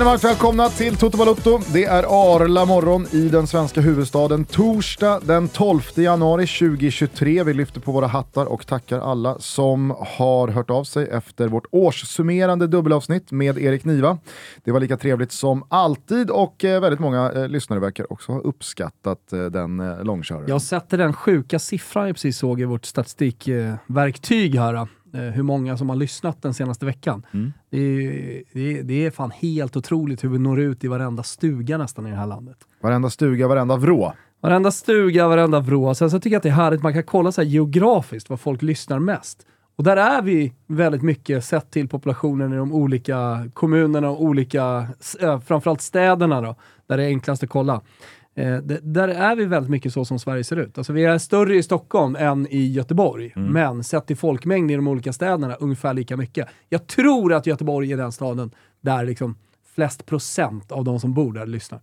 Känner varmt välkomna till Toto Balotto. Det är Arla morgon i den svenska huvudstaden. Torsdag den 12 januari 2023. Vi lyfter på våra hattar och tackar alla som har hört av sig efter vårt årssummerande dubbelavsnitt med Erik Niva. Det var lika trevligt som alltid och eh, väldigt många eh, lyssnare verkar också ha uppskattat eh, den eh, långköraren. Jag sätter den sjuka siffran jag precis såg i vårt statistikverktyg här eh, Hur många som har lyssnat den senaste veckan. Mm. Det, är, det, är, det är fan helt otroligt hur vi når ut i varenda stuga nästan i det här landet. Varenda stuga, varenda vrå. Varenda stuga, varenda vrå. Sen så tycker jag att det är härligt, man kan kolla så geografiskt var folk lyssnar mest. Och där är vi väldigt mycket sett till populationen i de olika kommunerna och olika, äh, framförallt städerna då, där det är enklast att kolla. Eh, det, där är vi väldigt mycket så som Sverige ser ut. Alltså vi är större i Stockholm än i Göteborg, men sett till folkmängd i de olika städerna ungefär lika mycket. Jag tror att Göteborg är den staden där liksom flest procent av de som bor där lyssnar.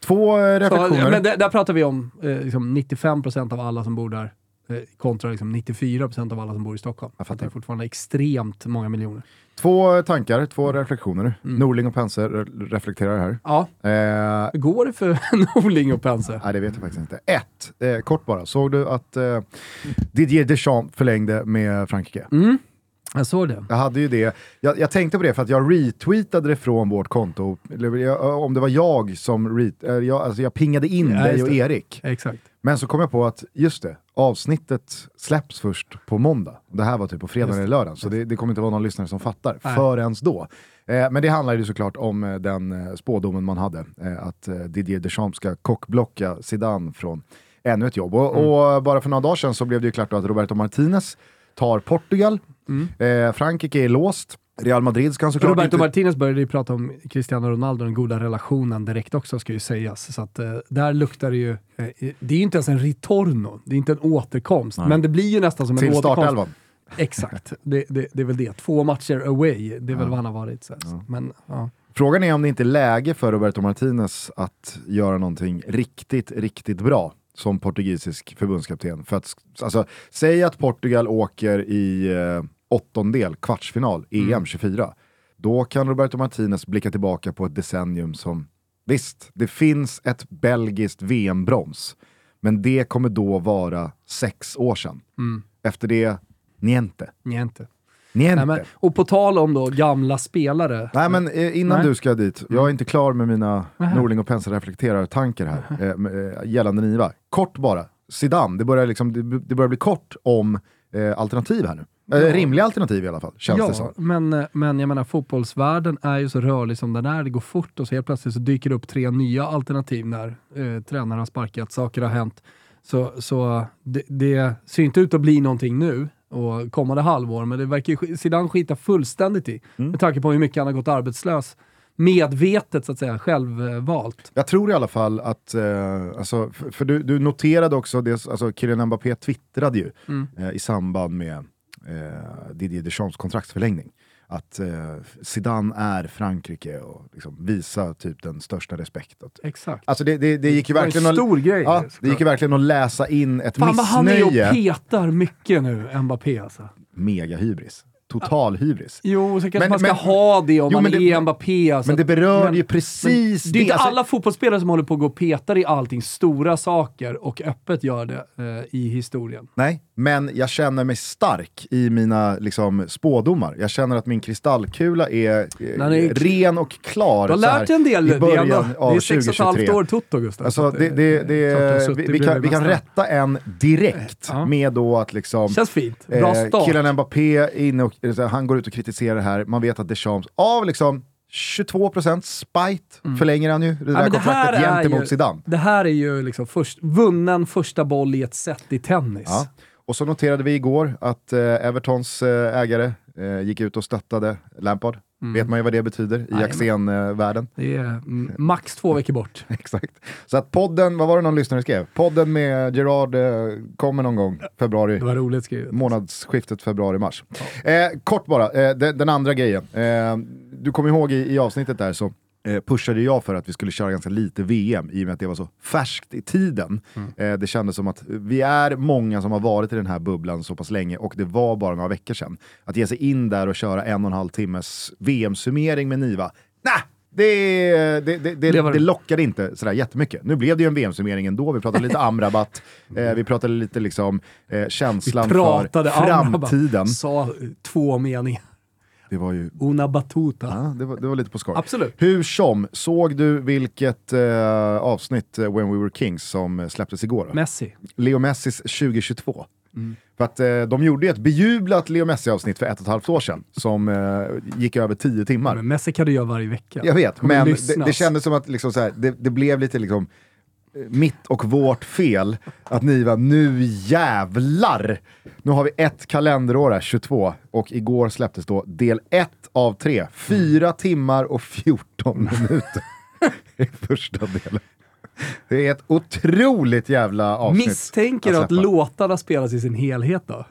Två eh, Så, reflektioner. men där, där pratar vi om eh, liksom 95% av alla som bor där eh, kontra liksom 94% av alla som bor i Stockholm. Jag Så att det fattar. är fortfarande extremt många miljoner. Två tankar, två reflektioner. Mm. Norling och Pense re- reflekterar här. Ja, Eh, hur går det för Norling och Pense? Nej, det vet jag faktiskt inte. Ett, eh, kort bara. Såg du att eh, Didier Deschamps förlängde med Frankrike? Mm, jag såg det. Jag hade ju det. Jag, jag tänkte på det för att jag retweetade det från vårt konto. Eller jag, om det var jag som eh, jag, alltså jag pingade in Ja, dig och. Erik. Exakt. Men så kom jag på att, just det, avsnittet släpps först på måndag. Det här var typ på fredag eller lördag, så det, det kommer inte vara någon lyssnare som fattar Nej. förrän då. Eh, men det handlar ju såklart om eh, den eh, spådomen man hade, eh, att eh, Didier Deschamps ska kockblocka Zidane från ännu ett jobb. Och, Mm. och bara för några dagar sedan så blev det ju klart att Roberto Martinez tar Portugal, Mm. eh, Frankrike är låst, Real Madrid ska han såklart Roberto inte... Martinez började ju prata om Cristiano Ronaldo, den goda relationen direkt också ska ju sägas. Så att eh, där luktar det ju, eh, det är ju inte ens en ritorno, det är inte en återkomst, men det blir ju nästan som en Till återkomst. startelvan. Exakt, det, det, det är väl det. Två matcher away, det är väl Ja. vad han har varit. Så. här. Men, ja. Frågan är om det inte är läge för Roberto Martinez att göra någonting riktigt, riktigt bra som portugisisk förbundskapten. För att, alltså, säg att Portugal åker i eh, åttondel, kvartsfinal, EM 24. Då kan Roberto Martinez blicka tillbaka på ett decennium som, visst, det finns ett belgiskt VM-brons, men det kommer då vara sex år sedan. Mm. Efter det, niente. Niente. Niente. Nej, men, och på tal om då gamla spelare. Nej men eh, innan Nej. du ska dit, jag är inte klar med mina Nähä. Norling och Pensa reflekterar-tankar här, eh, eh, gällande Niva. Kort bara, Zidane, det börjar, liksom, det, det börjar bli kort om eh, alternativ här nu. Eh, Ja. Rimliga alternativ i alla fall, känns det ja, som. men, eh, men jag menar fotbollsvärlden är ju så rörlig som den är. Det går fort och så helt plötsligt så dyker det upp tre nya alternativ när eh, tränare har sparkat, saker har hänt. Så, så det, det ser inte ut att bli någonting nu och kommande halvår, men det verkar ju Zidane skita fullständigt i. Mm. Med tanke på hur mycket han har gått arbetslös. Medvetet så att säga, självvalt. Jag tror i alla fall att, eh, alltså, för, för du, du noterade också, det, alltså Kylian Mbappé twittrade ju Mm. eh, i samband med eh, Didier Deschamps kontraktsförlängning. Att eh, Zidane är Frankrike och liksom visa typ den största respekt. Att, Exakt. Alltså det, det, det gick ju Det var en verkligen att, stor grej. ja, det gick ju verkligen att läsa in ett Fan vad han är missnöje. och petar mycket nu, Mbappé alltså. Mega hybris. Total hybris. Jo, så kanske Men- man ska men- ha det om Jo, man det- är Mbappé. Alltså, Men det berör men- ju precis men det är inte alltså- alla fotbollsspelare som håller på att gå och petar i allting, stora saker, och öppet gör det eh, i historien. Nej, men jag känner mig stark i mina liksom, spådomar. Jag känner att min kristallkula är, eh, är- ren och klar. Du har lärt dig en del. i Det början ändå, av det är sex och ett halvt 2023. år Toto, Gustav. Alltså, det, det, det, vi, vi, kan, vi kan rätta en direkt Ja. med då att liksom... Känns fint. Bra Eh, start. killen Mbappé, är inne och, eh, här, han går ut och kritiserar det här. Man vet att Deschamps, av liksom 22% spite förlänger han ju det där Mm. det här kontraktet gentemot ju- Zidane. Det här är ju liksom först, vunnen första boll i ett set i tennis. Ja. Och så noterade vi igår att eh, Evertons eh, ägare eh, gick ut och stöttade Lampard. Vet man ju vad det betyder i. Axén-världen. Det är mm, max två veckor bort. Exakt. Så att podden, vad var det någon lyssnare skrev? Podden med Gerard eh, kommer någon gång februari. Det var roligt skrivet. Månadsskiftet februari-mars. Eh, kort bara, eh, den, den andra grejen. Eh, du kommer ihåg i, i avsnittet där så pushade jag för att vi skulle köra ganska lite VM i och med att det var så färskt i tiden. Eh, det kändes som att vi är många som har varit i den här bubblan så pass länge och det var bara några veckor sedan. Att ge sig in där och köra en och en halv timmes VM-summering med Niva, nah, det, det, det, det, Det lockade inte sådär jättemycket. Nu blev det ju en VM-summering ändå, vi pratade lite Amrabat, eh, vi pratade lite liksom, eh, känslan pratade för Amrabat. framtiden. Sa eh, två meningar. Det var ju Una batuta. Ja, det, var, det var lite på skoj. Absolut. Hur som, såg du vilket eh, avsnitt eh, When We Were Kings som eh, släpptes igår? Då? Messi. Leo Messis 2022. För att eh, de gjorde ju ett bejublat Leo Messi-avsnitt för ett och ett halvt år sedan som eh, gick över tio timmar. Men Messi kan du göra varje vecka. Jag vet, men det, det kändes som att liksom så här, det, det blev lite liksom mitt och vårt fel att ni var nu jävlar! Nu har vi ett kalenderår här, 22, och igår släpptes då del 1 av 3. Fyra timmar och 14 minuter i första delen. Det är ett otroligt jävla avsnitt. Misstänker du att låtarna spelas i sin helhet då?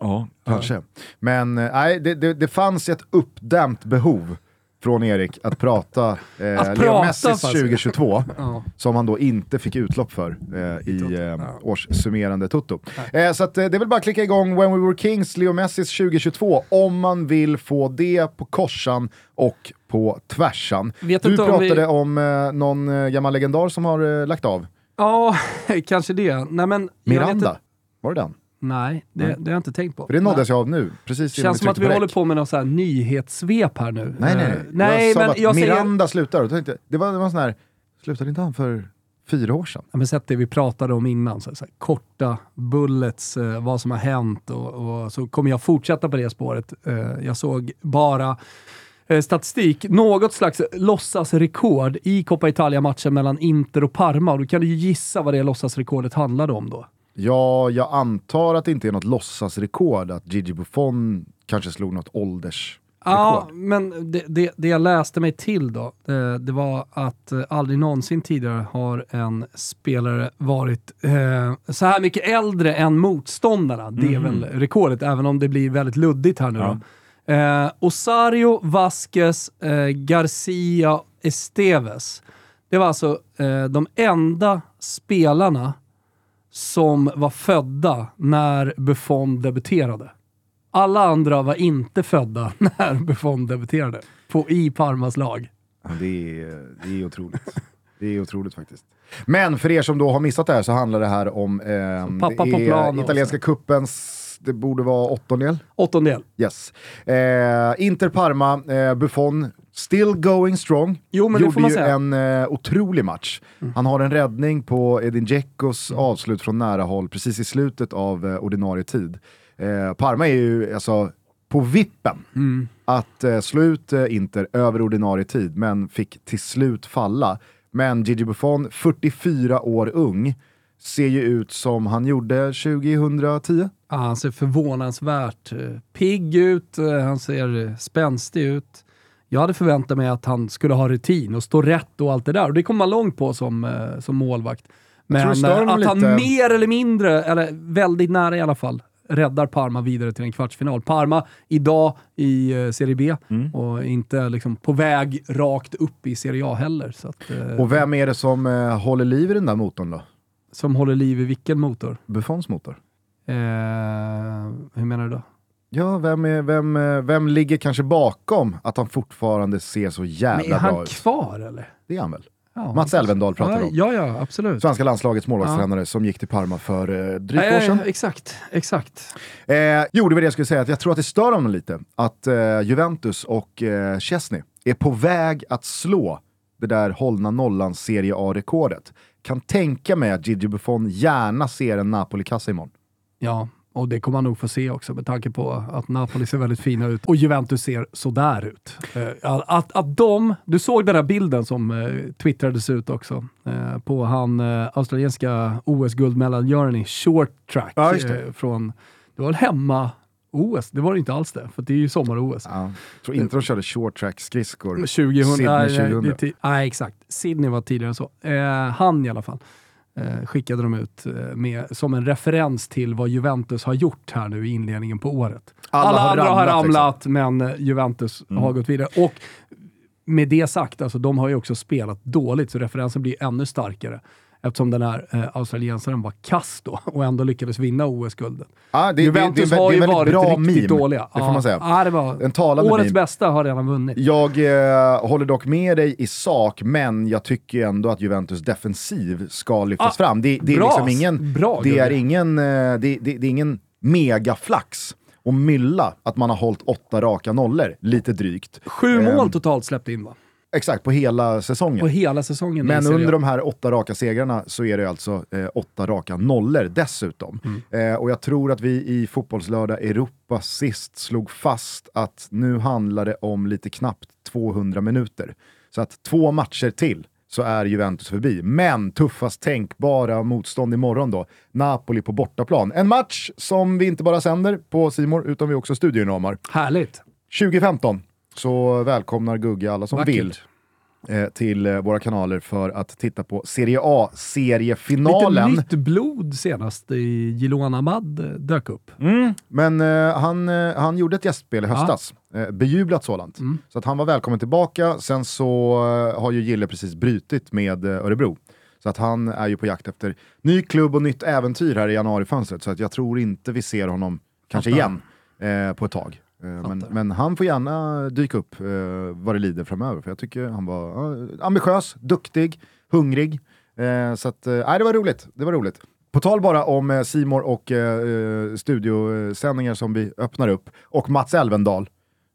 Ja, kanske. Men eh, nej, det, det, det fanns ett uppdämt behov från Erik att prata eh, Att prata, Messis fast. 2022, Ja. som han då inte fick utlopp för eh, i eh, Ja. årssummerande Toto. Eh, så att, eh, det är väl bara att klicka igång When We Were Kings, Leo Messis 2022, om man vill få det på korsan och på tvärsan. Vet du inte om pratade vi- om eh, någon eh, gammal legendar som har lagt av. Ja, kanske det. Nej, men... Miranda, inte- var det den? Nej, det, Nej. det har jag inte tänkt på. För det nåddes jag av nu, precis Känns som att vi håller på med någon sån här nyhetssvep här nu. Nej, nej, Eh, nej. nej jag sa men att jag säger... Miranda slutar. Och tänkte det var, det var sån här, slutade inte han för fyra år sedan? Ja, men sett det vi pratade om innan, så, så här, korta bullets, eh, vad som har hänt och, och så kommer jag fortsätta på det spåret. Eh, jag såg bara eh, statistik, något slags låtsasrekord i Coppa Italia-matchen mellan Inter och Parma. Och då kan du ju gissa vad det låtsasrekordet handlade om då. Ja, jag antar att det inte är något låtsasrekord att Gigi Buffon kanske slog något åldersrekord. Ja, men det, det, det jag läste mig till då, det, det var att eh, aldrig någonsin tidigare har en spelare varit eh, så här mycket äldre än motståndarna. Det är väl rekordet, även om det blir väldigt luddigt här nu då. Eh, Osario, Vasquez, eh, Garcia, Esteves. Det var alltså eh, de enda spelarna som var födda när Buffon debuterade. Alla andra var inte födda när Buffon debuterade på, i Parmas lag. Ja, det, är, det är otroligt. Det är otroligt faktiskt. Men för er som då har missat det här så handlar det här om eh, pappa det är italienska kuppens det borde vara åttondel. Åttondel. Yes. Eh, Inter Parma, eh, Buffon, still going strong. Jo, men det Gjorde ju en eh, otrolig match. Han har en räddning på Edin Dzekos Mm. avslut från nära håll precis i slutet av eh, ordinarie tid. Eh, Parma är ju alltså på vippen Mm. att eh, slå ut eh, Inter över ordinarie tid, men fick till slut falla. Men Gigi Buffon, 44 år ung, ser ju ut som han gjorde 2010. Ja, han ser förvånansvärt eh, pigg ut, eh, han ser eh, spänstig ut. Jag hade förväntat mig att han skulle ha rutin och stå rätt och allt det där. Och det kommer man långt på som, eh, som målvakt. Men eh, att han lite. mer eller mindre, eller väldigt nära i alla fall, räddar Parma vidare till en kvartsfinal. Parma idag i eh, Serie B Mm. och inte liksom på väg rakt upp i Serie A heller. Att, eh, Och vem är det som eh, håller liv i den där motorn då? som håller liv i vilken motor? Buffons motor? Eh, hur menar du då? Ja, vem, är, vem, eh, vem ligger kanske bakom att han fortfarande ser så Men är jävla bra han ut? kvar eller? Det är han väl? Ja, Mats Elvendal pratar ja, om. Ja, ja, absolut. Svenska landslagets målvaktstränare som gick till Parma för eh, drygt Ja, år sedan. ja, exakt, exakt. Eh, jo, det var det jag skulle säga, att jag tror att det stör honom lite att eh, Juventus och eh, Chesney är på väg att slå det där hållna nollan Serie A-rekordet. Kan tänka mig att Gigi Buffon gärna ser en Napoli-kassa imorgon. Ja, och det kommer man nog få se också med tanke på att Napoli ser väldigt fina ut och Juventus ser sådär ut. Eh, att, att de, du såg den där bilden som eh, twittrades ut också eh, på han australienska OS-guldmedaljören i short track Ja, det. från, det var hemma OS, det var det inte alls det, för det är ju sommar-OS. Ja. Jag tror inte de körde short track skridskor. 2000, Sydney nej, nej, 2000. det är ti- nej, exakt. Sydney var tidigare så. Eh, han i alla fall eh, skickade de ut eh, med, som en referens till vad Juventus har gjort här nu i inledningen på året. Alla Alla, har andra har ramlat, liksom. ramlat, men eh, Juventus har gått vidare. Och med det sagt, alltså, de har ju också spelat dåligt, så referensen blir ännu starkare. Eftersom den här eh, australiensaren var kass då och ändå lyckades vinna OS-guldet. Ah, det, Juventus det, det, har det är ju varit bra riktigt meme, dåliga. det får man säga. Ja, det var, En talande årets meme. bästa har redan vunnit. Jag eh, håller dock med dig i sak, men jag tycker ändå att Juventus defensiv ska lyftas Ah, fram. Det, det är bra. liksom ingen, Bra, det är ingen, eh, det, det, är ingen megaflax och mylla att man har hållit åtta raka nollor, lite drygt. Sju mål totalt släppt in va? Exakt, på hela säsongen. På hela säsongen. Men under de här åtta raka segrarna så är det alltså eh, åtta raka nollor dessutom. Mm. Eh, och jag tror att vi i Fotbollslördag Europa sist slog fast att nu handlar det om lite knappt 200 minuter. Så att två matcher till så är Juventus förbi. Men tuffast tänkbara motstånd imorgon då, Napoli på bortaplan. En match som vi inte bara sänder på Simor utan vi också studioinramar. Härligt. 2015 så välkomnar Gugge alla som Vackert. vill eh, till eh, våra kanaler för att titta på Serie Lite A-seriefinalen. nytt blod senast i Jiloan Ahmad eh, dök upp. Mm, men eh, han, han gjorde ett gästspel i höstas, eh, bejublat sådant. Mm. Så att han var välkommen tillbaka. Sen så eh, har ju Gille precis brutit med Örebro. Så att han är ju på jakt efter ny klubb och nytt äventyr här i januarifönstret. Så att jag tror inte vi ser honom kanske igen på ett tag. Eh, men, men han får gärna dyka upp eh, vad det lider framöver. För jag tycker han var eh, ambitiös, duktig, hungrig. Eh, så att, eh, det var roligt. Det var roligt. På tal bara om eh, Simor och eh, eh, studiosändningar som vi öppnar upp, och Mats Elvendal,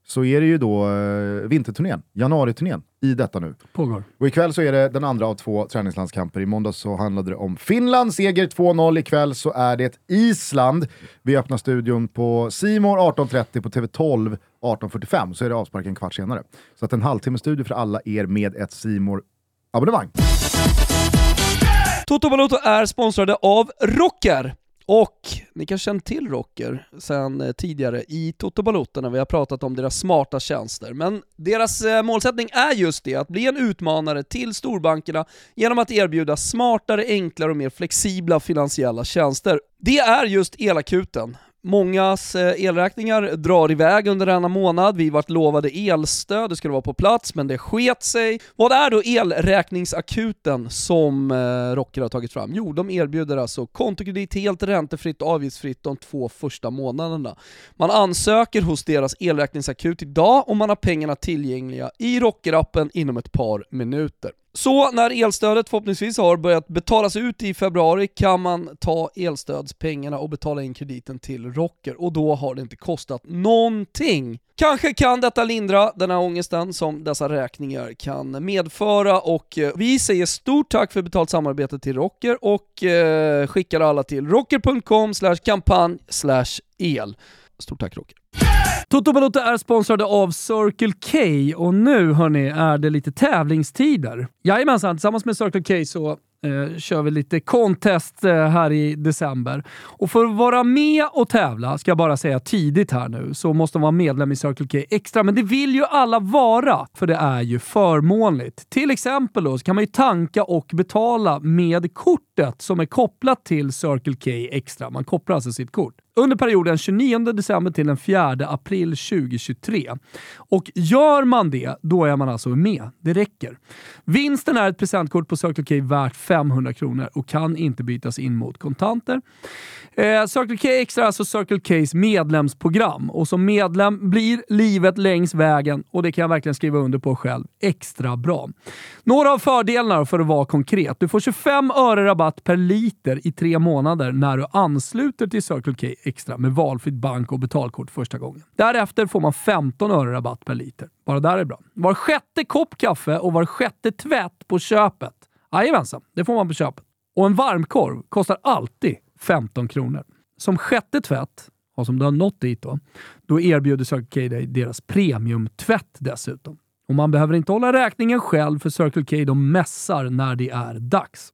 så är det ju då eh, vinterturnén, januariturnén, i detta nu. Pågår. Och ikväll så är det den andra av två träningslandskamper. I måndags så handlade det om Finland, seger 2-0. Ikväll så är det Island. Vi öppnar studion på Simor 18.30 på TV12 18.45. Så är det avspark en kvart senare. Så att en halvtimme studio för alla er med ett simor abonnemang Toto Balotto är sponsrade av Rocker. Och ni kanske känner till Rocker sen eh, tidigare i Toto Balotto när vi har pratat om deras smarta tjänster. Men deras eh, målsättning är just det, att bli en utmanare till storbankerna genom att erbjuda smartare, enklare och mer flexibla finansiella tjänster. Det är just Elakuten. Mångas eh, elräkningar drar iväg under denna månad. Vi vart lovade elstöd, det skulle vara på plats, men det sket sig. Vad är då elräkningsakuten som eh, Rocker har tagit fram? Jo, de erbjuder alltså kontokredit helt räntefritt och avgiftsfritt de två första månaderna. Man ansöker hos deras elräkningsakut idag och man har pengarna tillgängliga i Rocker-appen inom ett par minuter. Så när elstödet förhoppningsvis har börjat betalas ut i februari kan man ta elstödspengarna och betala in krediten till Rocker och då har det inte kostat någonting. Kanske kan detta lindra den här ångesten som dessa räkningar kan medföra och eh, vi säger stort tack för betalt samarbete till Rocker och eh, skickar alla till rocker.com kampanj el. Stort tack Roger. Toto Balotto är sponsrade av Circle K och nu hörni är det lite tävlingstider. Jajamensan, tillsammans med Circle K så eh, kör vi lite contest eh, här i december. Och för att vara med och tävla, ska jag bara säga tidigt här nu, så måste man vara medlem i Circle K Extra. Men det vill ju alla vara, för det är ju förmånligt. Till exempel då, så kan man ju tanka och betala med kortet som är kopplat till Circle K Extra. Man kopplar alltså sitt kort under perioden 29 december till den 4 april 2023. Och gör man det, då är man alltså med. Det räcker. Vinsten är ett presentkort på Circle K värt 500 kronor och kan inte bytas in mot kontanter. Eh, Circle K Extra är alltså Circle Ks medlemsprogram och som medlem blir livet längs vägen, och det kan jag verkligen skriva under på själv, extra bra. Några av fördelarna för att vara konkret. Du får 25 öre rabatt per liter i tre månader när du ansluter till Circle K Extra med valfritt bank och betalkort första gången. Därefter får man 15 öre rabatt per liter. Bara där är bra. Var sjätte kopp kaffe och var sjätte tvätt på köpet. Jajamensan, det får man på köpet. Och en varmkorv kostar alltid 15 kronor. Som sjätte tvätt, och som du har nått dit då, då erbjuder Circle K dig deras premiumtvätt dessutom. Och man behöver inte hålla räkningen själv för Circle K de mässar när det är dags.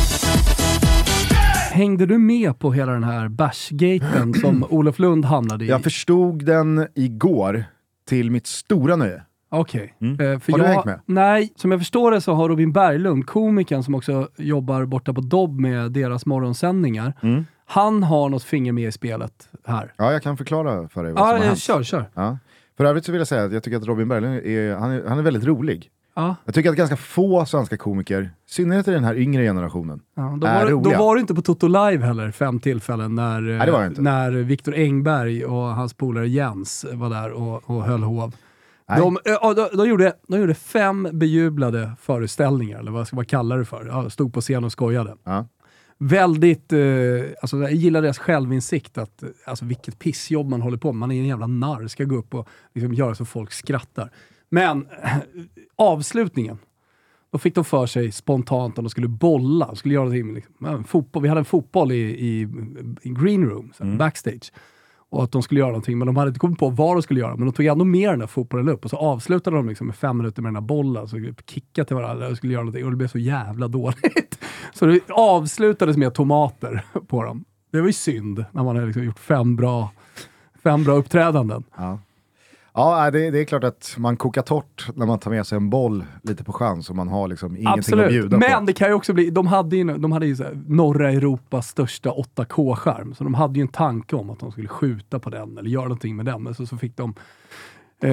Hängde du med på hela den här bärsgaten som Olof Lund hamnade i? Jag förstod den igår till mitt stora nöje. Okej. Mm. Eh, för Har du jag, hängt med? Nej, som jag förstår det så har Robin Berglund, komikern som också jobbar borta på Dobb med deras morgonsändningar, Mm. han har något finger med i spelet här. Ja, jag kan förklara för dig vad som Ja, har eh, hänt. kör, kör. Ja. För övrigt så vill jag säga att jag tycker att Robin Berglund är, han är, han är väldigt rolig. Ja, Jag tycker att ganska få svenska komiker, i synnerhet i den här yngre generationen, ja. Då, Är var, då roliga. var du inte på Toto Live heller, fem tillfällen, när, Nej, när Viktor Engberg och hans polare Jens var där och, och höll hov. De, eh, de, de, gjorde, de gjorde fem bejublade föreställningar, eller vad ska man kalla det för? Ja, stod på scen och skojade. Ja. Väldigt, eh, alltså jag gillar deras självinsikt, att alltså vilket pissjobb man håller på med. Man är en jävla narr, ska gå upp och liksom göra så folk skrattar. Men avslutningen, då fick de för sig spontant att de skulle bolla, de skulle göra någonting med liksom, fotboll. Vi hade en fotboll i, i, i green room, här, backstage. Och att de skulle göra någonting, men de hade inte kommit på vad de skulle göra. Men de tog ändå med den där fotbollen upp och så avslutade de liksom med fem minuter med den här bollen. Så kickade till varandra och skulle göra någonting och det blev så jävla dåligt. Så det avslutades med tomater på dem. Det var ju synd när man hade liksom gjort fem bra, fem bra uppträdanden. Ja, ja det, det är klart att man kokar torrt när man tar med sig en boll lite på chans och man har liksom ingenting att Absolut, bjuda men på. det kan ju också bli, de hade ju, de hade ju norra Europas största 8K-skärm, så de hade ju en tanke om att de skulle skjuta på den eller göra någonting med den, men så, så fick de Eh,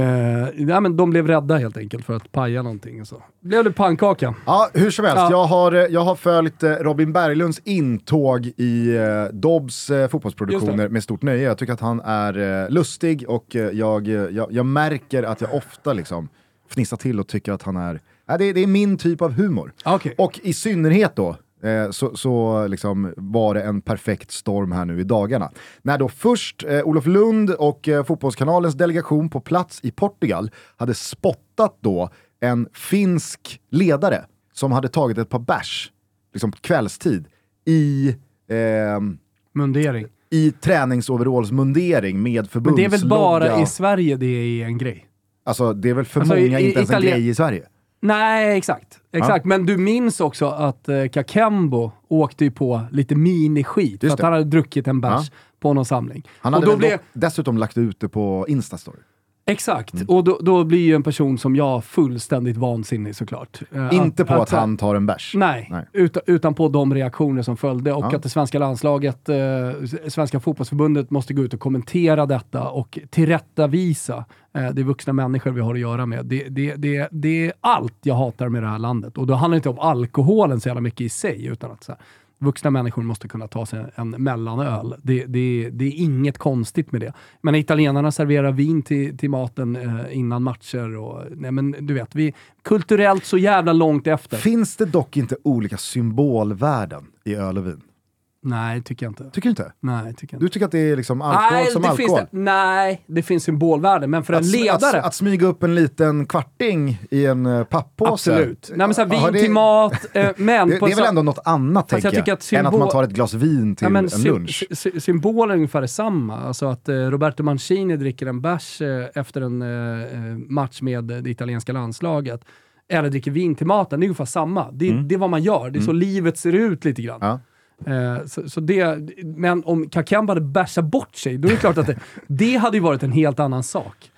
nej, men de blev rädda helt enkelt för att paja någonting. Och så blev det pannkaka. Ja, hur som helst, Ja. jag, har, eh, jag har följt eh, Robin Berglunds intåg i eh, Dobbs eh, fotbollsproduktioner med stort nöje. Jag tycker att han är eh, lustig och eh, jag, jag, jag märker att jag ofta liksom fnissar till och tycker att han är... Ja, det, det är min typ av humor. Okej. Och i synnerhet då, eh, så, så liksom var det en perfekt storm här nu i dagarna. När då först eh, Olof Lund och eh, Fotbollskanalens delegation på plats i Portugal hade spottat då en finsk ledare som hade tagit ett par bärs, liksom kvällstid, i, ehm, Mundering. i träningsoverallsmundering med Men det är förbundslogga. väl bara i Sverige det är en grej? Alltså det är väl för Alltså, många i- inte ens en Italien- grej i Sverige. Nej, exakt. Exakt. Men du minns också att eh, Kakembo åkte ju på lite miniskit för att han hade druckit en bärs Ja. på någon samling. Han och hade då väl blev, dessutom lagt ut det på Instastory. Exakt, Mm. och då, då blir ju en person som jag fullständigt vansinnig såklart. Eh, Inte på att, han tar en bärs. Nej, Nej. Utan, utan på de reaktioner som följde och Ja. att det svenska landslaget, eh, Svenska fotbollsförbundet måste gå ut och kommentera detta och tillrättavisa. Eh, det är vuxna människor vi har att göra med. Det, det, det, det är allt jag hatar med det här landet. Och då handlar det inte om alkoholen så jävla mycket i sig, utan att så här, vuxna människor måste kunna ta sig en mellanöl. Det, det, det är inget konstigt med det. Men italienarna serverar vin till, till maten eh, innan matcher och nej men du vet, vi är kulturellt så jävla långt efter. Finns det dock inte olika symbolvärden i öl och vin? Nej, tycker jag inte. Tycker du inte? Nej, tycker jag inte. Du tycker att det är liksom alkohol Nej, som det alkohol? Finns det, nej, det finns symbolvärde, men för en Att, sm- ledare... att, att smyga upp en liten kvarting i en uh, pappåse? absolut. Nej, men så här, vin det- till mat, eh, men... Det, det är väl ändå något annat, Fast jag tänker jag, tycker att än att symbol- man tar ett glas vin till men en sy- lunch. sy- symbolen är ungefär detsamma. Alltså att eh, Roberto Mancini dricker en bärs eh, efter en eh, eh, match med eh, det italienska landslaget, eller dricker vin till maten, det är ungefär samma. Det, det är vad man gör, det är så livet ser ut lite grann. Mm. Ja. Eh, så, så det, men om Kakemba hade bärsat bort sig, då är det klart att det, det hade ju varit en helt annan sak.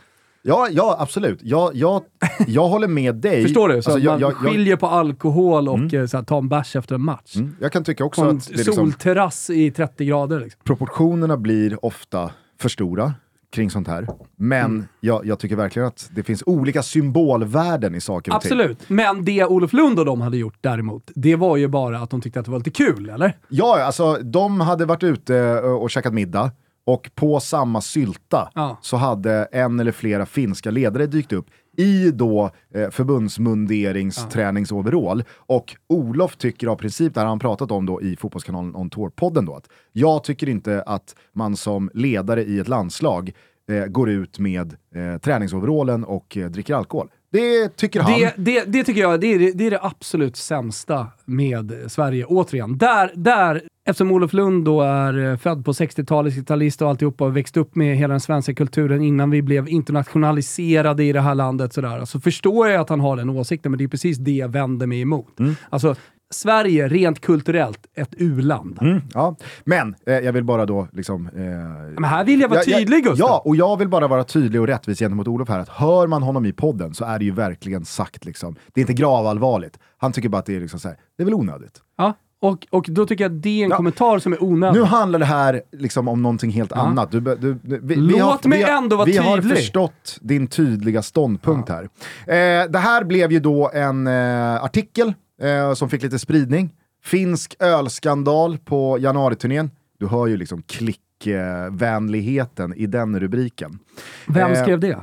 Ja, ja, absolut. Jag, jag, jag håller med dig. Förstår du? Så Alltså, jag, man jag, skiljer på alkohol och eh, så här, ta en bärs efter en match. mm, jag kan tycka också På en att liksom, solterrass i 30 grader. Liksom. proportionerna blir ofta för stora kring sånt här. Men Mm. jag, jag tycker verkligen att det finns olika symbolvärden i saker och ting. Absolut, men det Olof Lund och de hade gjort däremot, det var ju bara att de tyckte att det var lite kul, eller? Ja, alltså de hade varit ute eh, och käkat middag och på samma sylta Ja. så hade en eller flera finska ledare dykt upp i då eh, förbundsmunderingsträningsoverall. Och Olof tycker av princip, det här har han pratat om då i Fotbollskanalen On Tour-podden då, att jag tycker inte att man som ledare i ett landslag eh, går ut med eh, träningsoverallen och eh, dricker alkohol. Det tycker han. Det, det, det tycker jag det är det, är det absolut sämsta med Sverige. Återigen, där, där, eftersom Olof Lund då är eh, född på 60-talet, 60-talist och alltihopa och växt upp med hela den svenska kulturen innan vi blev internationaliserade i det här landet sådär, så förstår jag att han har den åsikten, men det är precis det jag vänder mig emot. Alltså, Sverige rent kulturellt ett u-land. Mm, ja. Men eh, jag vill bara då liksom... Eh, Men här vill jag vara Ja, tydlig Gustav. Ja, och jag vill bara vara tydlig och rättvis gentemot Olof här, att hör man honom i podden så är det ju verkligen sagt liksom, det är inte gravallvarligt. Han tycker bara att det är liksom så här, det är väl onödigt. Ja, och, och då tycker jag att det är en Ja. kommentar som är onödig. Nu handlar det här liksom om någonting helt annat. Du, du, du, vi, vi Låt har, mig vi har, ändå vara Vi har tydlig. förstått din tydliga ståndpunkt här. Eh, det här blev ju då en eh, artikel eh, som fick lite spridning. Finsk ölskandal på januariturnén. Du hör ju liksom klickvänligheten i den rubriken. Vem Eh, skrev det?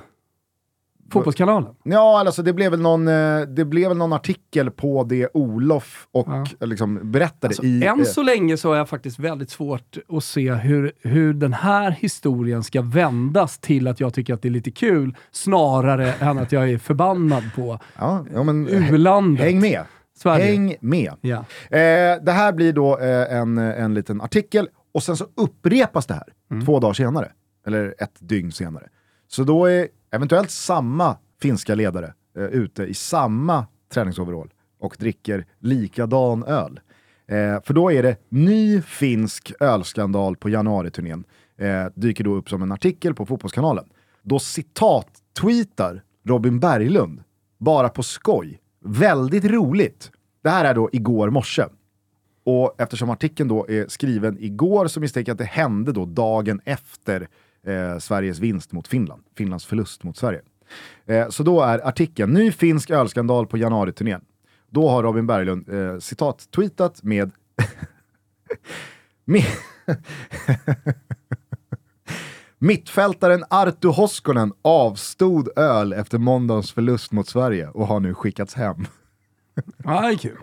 Fotbollskanalen? Ja, alltså det blev väl någon, eh, det blev väl någon artikel på det Olof och Ja. eh, liksom berättade Alltså, i... än så länge så har jag faktiskt väldigt svårt att se hur, hur den här historien ska vändas till att jag tycker att det är lite kul, snarare än att jag är förbannad på ja, ja, men, u-landet. häng med. Sverige. Häng med. Ja. Eh, det här blir då eh, en, en liten artikel och sen så upprepas det här Mm. två dagar senare. Eller ett dygn senare. Så då är eventuellt samma finska ledare eh, ute i samma träningsoverall och dricker likadan öl. Eh, för då är det ny finsk ölskandal på januariturnén. Eh, dyker då upp som en artikel på Fotbollskanalen. Då citat-tweetar Robin Berglund, bara på skoj. Väldigt roligt. Det här är då igår morse. Och eftersom artikeln då är skriven igår så misstänker jag att det hände då dagen efter eh, Sveriges vinst mot Finland. Finlands förlust mot Sverige. Eh, så då är artikeln “Ny finsk ölskandal på januariturnén”. Då har Robin Berglund eh, citat tweetat med... med Mittfältaren Arto Hoskonen avstod öl efter måndagens förlust mot Sverige och har nu skickats hem. Ja, det är kul.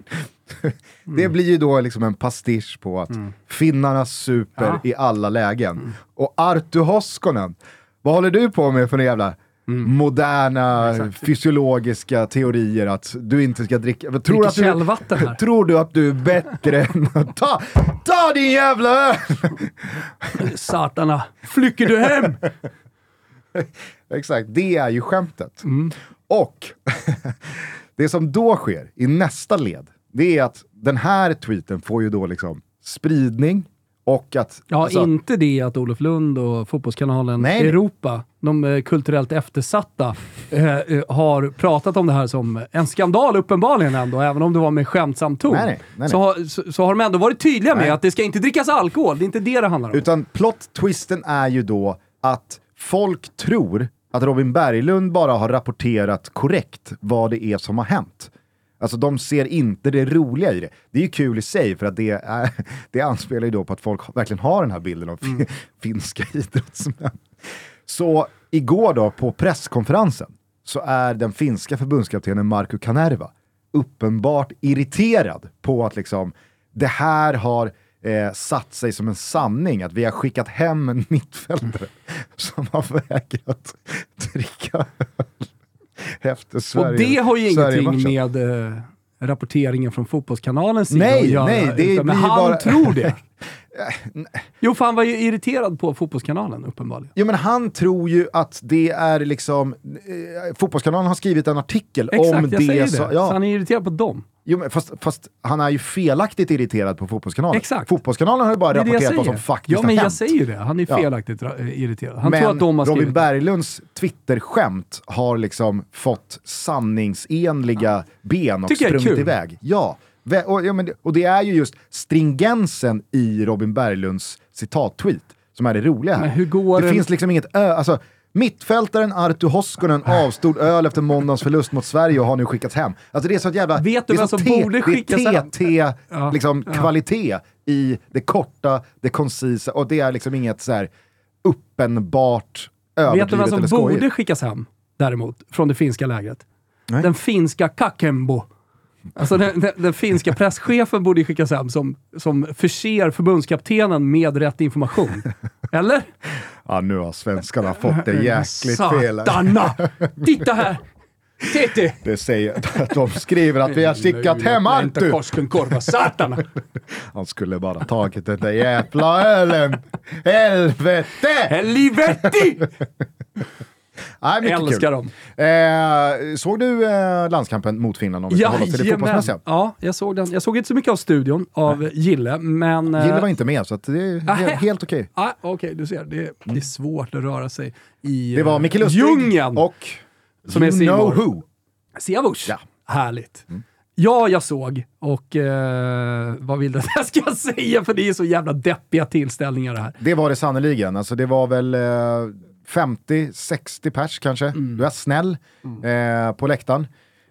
Det blir ju då liksom en pastisch på att finnarna super Ja. i alla lägen. Och Arto Hoskonen, vad håller du på med för några jävla moderna fysiologiska teorier att du inte ska dricka? Tror, Dricker att du, källvatten här. tror du att du är bättre än... Ta, ta din jävla öl! Satarna, flycker du hem? Exakt, det är ju skämtet. Och det som då sker i nästa led, det är att den här tweeten får ju då liksom spridning och att... Ja, alltså- inte det att Olof Lund och Fotbollskanalen Nej. Europa, de eh, kulturellt eftersatta, eh, eh, har pratat om det här som en skandal uppenbarligen ändå, även om det var med skämtsam ton. Nej, nej. Så, har, så, så har de ändå varit tydliga med att det ska inte drickas alkohol, det är inte det det handlar om. Utan plot-twisten är ju då att folk tror att Robin Berglund bara har rapporterat korrekt vad det är som har hänt. Alltså de ser inte det roliga i det. Det är ju kul i sig för att det, är, det anspelar ju då på att folk verkligen har den här bilden av fi- finska idrottsmän. Så igår då på presskonferensen så är den finska förbundskaptenen Markku Kanerva uppenbart irriterad på att liksom det här har eh, satt sig som en sanning, att vi har skickat hem en mittfältare som har vägrat dricka öl efter Sverige. och det har ju ingenting med eh, rapporteringen från Fotbollskanalens sida Nej, att göra. nej, det utan, men blir han bara- tror det. Jo, för han var ju irriterad på Fotbollskanalen uppenbarligen. Jo men han tror ju att det är liksom, eh, Fotbollskanalen har skrivit en artikel Exakt, om jag säger det. så, Så ja, han är irriterad på dem. jo, men fast, fast han är ju felaktigt irriterad på Fotbollskanalen. Exakt. Fotbollskanalen har ju bara Det det jag rapporterat vad som faktiskt Ja, men har jag hänt. säger ju det. Han är Ja. felaktigt ra- eh, irriterad. Han men tror att de har Robin Berglunds Twitter-skämt har liksom fått sanningsenliga ben och Tycker jag sprungit iväg. Ja. Och, ja, men, det- och det är ju just stringensen i Robin Berglunds citat-tweet som är det roliga här. Det en- finns liksom inget ö, alltså Mittfältaren Artu Hoskonen avstod öl efter måndagens förlust mot Sverige och har nu skickats hem. Alltså det är så ett jävla... Vet du vem som borde skickas Det är hem? TT, Ja, liksom ja. kvalitet i det korta, det koncisa och det är liksom inget så här uppenbart Vet du överdrivet vem som borde skickas hem, däremot, från det finska lägret? Nej. Den finska Kakembo. Alltså den, den, den finska presschefen borde ju skickas hem som, som förser förbundskaptenen med rätt information. Eller? Ja, nu har svenskarna fått det jäkligt fel. Satana! Titta här! Titti! Det säger att de skriver att vi har skickat hem Artu. Koskenkorva, satana! Han skulle bara tagit den där jävla ölen. Helvete! Helvete! Nej, mycket Älskar kul. dem. Eh, såg du eh, landskampen mot Finland om vi ska hålla till det fotbollsmässiga? Ja, jag såg den. Jag såg inte så mycket av studion av Gille, men... eh, Gille var inte med så det är Nähä. helt, helt okej. Ah, Okej, du ser. Det, det är svårt att röra sig i Det var eh, Micke Lustig djungeln. och Som you är know who. Siavush. Ja. Härligt. Ja, jag såg. Och eh, vad vill du att jag ska säga? För det är så jävla deppiga tillställningar det här. Det var det sannoliken. Alltså det var väl eh, 50-60 pers kanske. Mm. Du är snäll eh, på läktaren.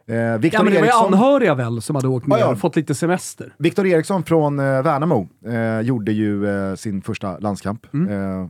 Eh, Ja, men det var ju anhöriga väl som hade åkt med Ja, ja. fått lite semester. Victor Eriksson från eh, Värnamo eh, gjorde ju eh, sin första landskamp. Eh,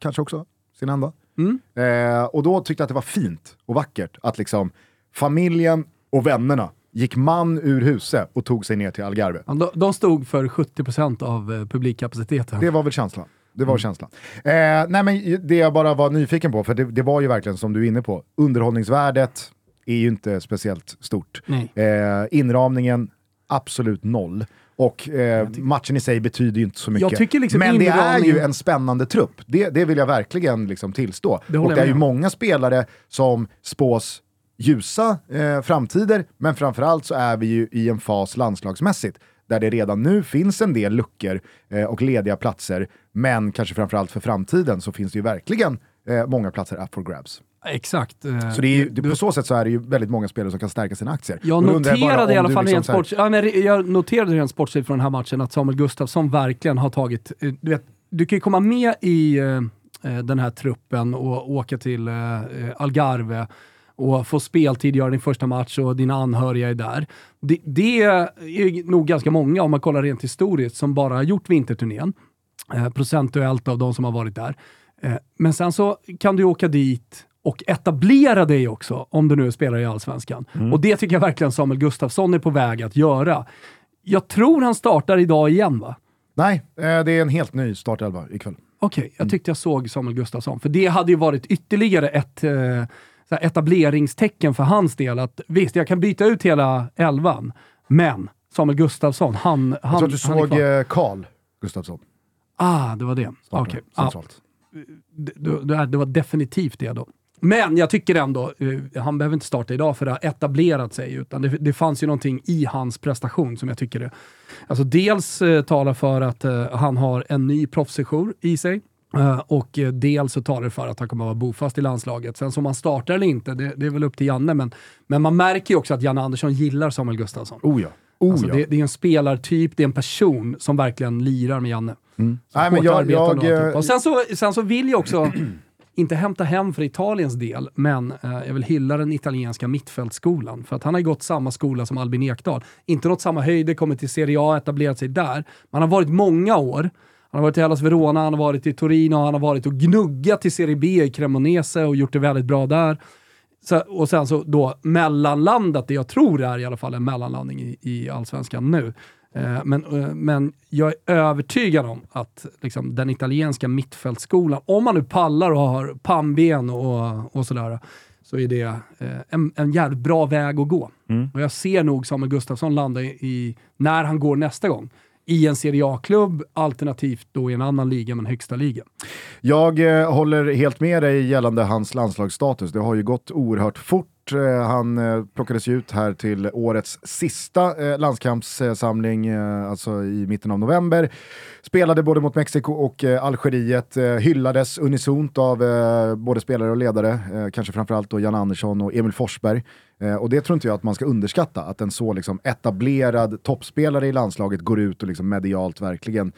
kanske också sin enda. Mm. Eh, och då tyckte jag att det var fint och vackert att liksom familjen och vännerna gick man ur huset och tog sig ner till Algarve. De, de stod för 70% av publikkapaciteten. Det var väl känslan. Det Mm. var känslan. Eh, nej men det jag bara var nyfiken på, för det, det var ju verkligen som du är inne på, underhållningsvärdet är ju inte speciellt stort. Eh, inramningen, absolut noll. Och eh, matchen i sig betyder ju inte så mycket. liksom men det är ju en spännande trupp. Det, det vill jag verkligen liksom tillstå. Det och det är ju många spelare som spås ljusa eh, framtider, men framförallt så är vi ju i en fas landslagsmässigt där det redan nu finns en del luckor eh, och lediga platser, men kanske framförallt för framtiden så finns det ju verkligen eh, många platser up for grabs. Exakt. eh, Så det är ju, du- på så sätt så är det ju väldigt många spelare som kan stärka sina aktier. Jag noterade i alla fall liksom rent sports, ja, men jag noterade rent sportsligt från den här matchen att Samuel Gustafsson verkligen har tagit, eh, du vet, du kan ju komma med i eh, den här truppen och åka till Algarve och få speltid, göra din första match och dina anhöriga är där. Det, det är nog ganska många, om man kollar rent historiskt, som bara har gjort vinterturnén. Eh, procentuellt av de som har varit där. Eh, men sen så kan du åka dit och etablera dig också, om du nu spelar i Allsvenskan. Och det tycker jag verkligen Samuel Gustafsson är på väg att göra. Jag tror han startar idag igen va? Nej, eh, det är en helt ny startelva ikväll. Okej, jag tyckte jag såg Samuel Gustafsson. För det hade ju varit ytterligare ett eh, så etableringstecken för hans del. Att visst, jag kan byta ut hela elvan, men Samuel Gustafsson, han, Jag han, tror att du är såg kvar. eh, Karl Gustafsson. Ah, det var det. Okej. Ja, centralt. det, det, det var definitivt det då. Men jag tycker ändå, eh, han behöver inte starta idag för det har etablerat sig, utan det, det fanns ju någonting i hans prestation som jag tycker det, alltså dels eh, talar för att eh, han har en ny proffssejour i sig, och eh, dels så talar det för att han kommer att vara bofast i landslaget. Sen som han startar eller inte, det, det är väl upp till Janne, men, men man märker ju också att Janne Andersson gillar Samuel Gustafsson. Oh ja. Oh, Alltså, ja. det, det är en spelartyp, det är en person som verkligen lirar med Janne. Så Nej, men jag- jag, och eh, och sen så, sen så vill jag också, inte hämta hem för Italiens del, men eh, jag vill hylla den italienska mittfältskolan. För att han har gått samma skola som Albin Ekdal. Inte nått samma höjder, kommit till Serie A, etablerat sig där. Men han har varit många år. Han har varit i Hellas Verona, han har varit i Torino, han har varit och gnuggat i Serie B i Cremonese och gjort det väldigt bra där. Så, och sen så då mellanlandat, det jag tror är i alla fall en mellanlandning i, i Allsvenskan nu. Eh, men, eh, men jag är övertygad om att liksom, den italienska mittfältskolan, om man nu pallar och har pannben och, och sådär, så är det eh, en, en jävligt bra väg att gå. Och jag ser nog Samuel Gustafsson landa i, i, när han går nästa gång, i en Serie A-klubb, alternativt då i en annan liga, men högsta ligan. Jag eh, håller helt med dig gällande hans landslagsstatus. Det har ju gått oerhört fort bort. Eh, han eh, plockades ju ut här till årets sista eh, landskampssamling, alltså i mitten av november. Spelade både mot Mexiko och Algeriet, hyllades unisont av både spelare och ledare, kanske framförallt då Jan Andersson och Emil Forsberg. Och det tror inte jag att man ska underskatta, att en så liksom, etablerad toppspelare i landslaget går ut och liksom medialt verkligen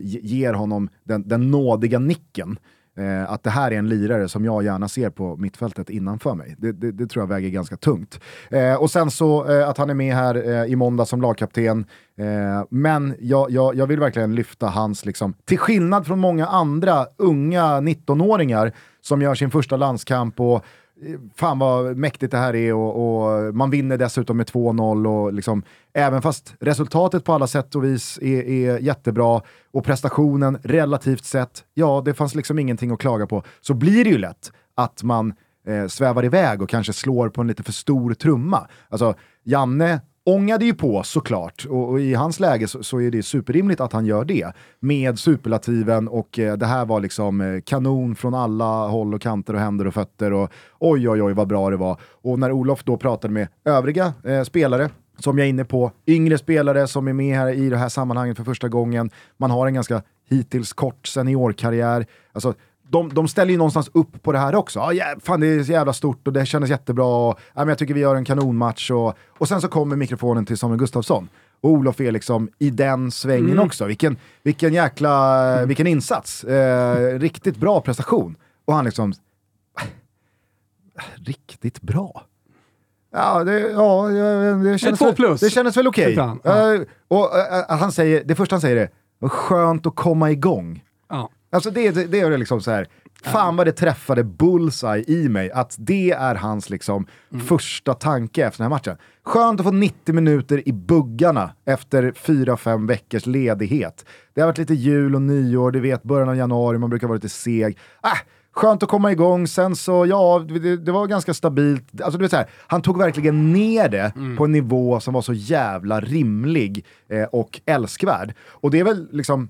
ger honom den, den nådiga nicken. Eh, att det här är en lirare som jag gärna ser på mittfältet innanför mig. Det, det, det tror jag väger ganska tungt. Eh, och sen så eh, att han är med här eh, i måndag som lagkapten. Eh, men jag, jag, jag vill verkligen lyfta hans, liksom, till skillnad från många andra unga 19-åringar som gör sin första landskamp och fan vad mäktigt det här är och, och man vinner dessutom med 2-0 och liksom, även fast resultatet på alla sätt och vis är, är jättebra och prestationen relativt sett, ja det fanns liksom ingenting att klaga på, så blir det ju lätt att man eh, svävar iväg och kanske slår på en lite för stor trumma. Alltså, Janne ångade ju på såklart, och, och i hans läge så, så, är det superrimligt att han gör det. Med superlativen och eh, det här var liksom eh, kanon från alla håll och kanter och händer och fötter och oj oj oj vad bra det var. Och när Olof då pratade med övriga eh, spelare, som jag är inne på, yngre spelare som är med här i det här sammanhanget för första gången, man har en ganska hittills kort seniorkarriär. Alltså, de, de ställer ju någonstans upp på det här också. Ah, yeah, fan det är så jävla stort och det kändes jättebra. Och, ah, men jag tycker vi gör en kanonmatch. Och, och sen så kommer mikrofonen till Samuel Gustafsson. Och Olof är liksom i den svängen mm. också. Vilken, vilken jäkla, mm. vilken insats. Eh, riktigt bra prestation. Och han liksom, riktigt bra. Ja, det, ja, det, kändes, väl, det kändes väl okej. Okay. Ja. Uh, och uh, han säger, det första han säger är, skönt att komma igång. Ja. Alltså det, det, det är liksom så här. Fan vad det träffade bullseye i mig, att det är hans liksom mm. första tanke efter den här matchen. Skönt att få 90 minuter i buggarna efter 4-5 veckors ledighet. Det har varit lite jul och nyår, du vet början av januari, man brukar vara lite seg. Äh, skönt att komma igång, sen så ja, det, det var ganska stabilt. Alltså, du vet, så här, han tog verkligen ner det mm. på en nivå som var så jävla rimlig eh, och älskvärd. Och det är väl liksom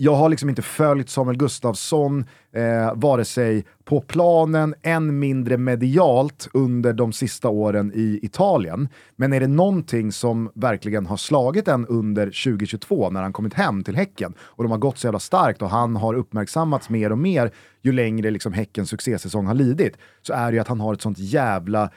jag har liksom inte följt Samuel Gustafsson, eh, vare sig på planen, än mindre medialt under de sista åren i Italien. Men är det någonting som verkligen har slagit en under 2022 när han kommit hem till Häcken och de har gått så jävla starkt och han har uppmärksammats mer och mer ju längre liksom Häckens succésäsong har lidit, så är det ju att han har ett sånt jävla,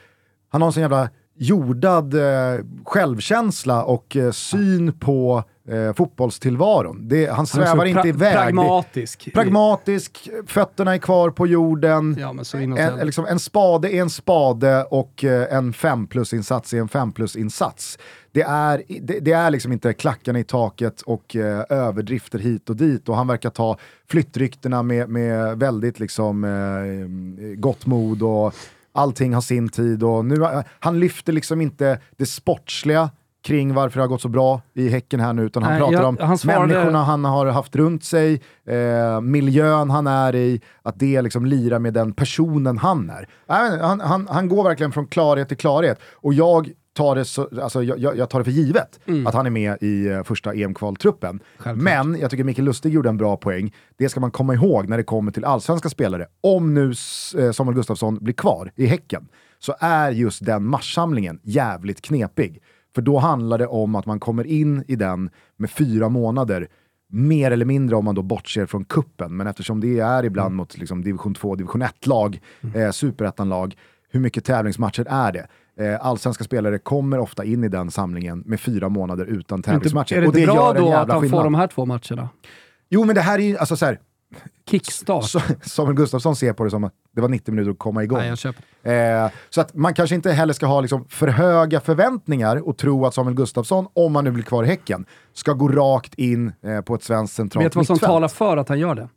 han har en sån jävla jordad eh, självkänsla och eh, syn på eh, fotbollstillvaron. Det, han svävar inte iväg. Pragmatisk. Det, pragmatisk, fötterna är kvar på jorden. Ja, en, liksom, en spade är en spade och eh, en 5 plus-insats är en 5 plus-insats. Det är, det, det, är liksom inte klackarna i taket och eh, överdrifter hit och dit och han verkar ta flyttryktena med, med väldigt liksom, eh, gott mod och allting har sin tid och nu, han lyfter liksom inte det sportsliga kring varför det har gått så bra i Häcken här nu, utan han Nej, pratar jag, om han svarade... människorna han har haft runt sig, eh, miljön han är i, att det liksom lirar med den personen han är. Äh, han, han, han går verkligen från klarhet till klarhet. Och jag tar det, så, alltså, jag, jag tar det för givet mm. att han är med i uh, första EM-kvaltruppen. Men jag tycker Mikael Lustig gjorde en bra poäng. Det ska man komma ihåg när det kommer till allsvenska spelare. Om nu uh, Samuel Gustafsson blir kvar i Häcken, så är just den matchsamlingen jävligt knepig. För då handlar det om att man kommer in i den med fyra månader, mer eller mindre om man då bortser från kuppen. Men eftersom det är ibland mm. mot liksom, division 2, division 1-lag, mm. eh, superettan-lag, hur mycket tävlingsmatcher är det? Eh, allsvenska spelare kommer ofta in i den samlingen med fyra månader utan tävlingsmatcher. Är det, är det bra då att han får de här två matcherna? Jo, men det här är ju, alltså så här, Kickstart. Samuel Gustafsson ser på det som att det var 90 minuter att komma igång. Nej, eh, så att man kanske inte heller ska ha liksom för höga förväntningar och tro att Samuel Gustafsson, om han nu blir kvar i Häcken, ska gå rakt in eh, på ett svenskt centralt Vet du vad som talar för att han gör det?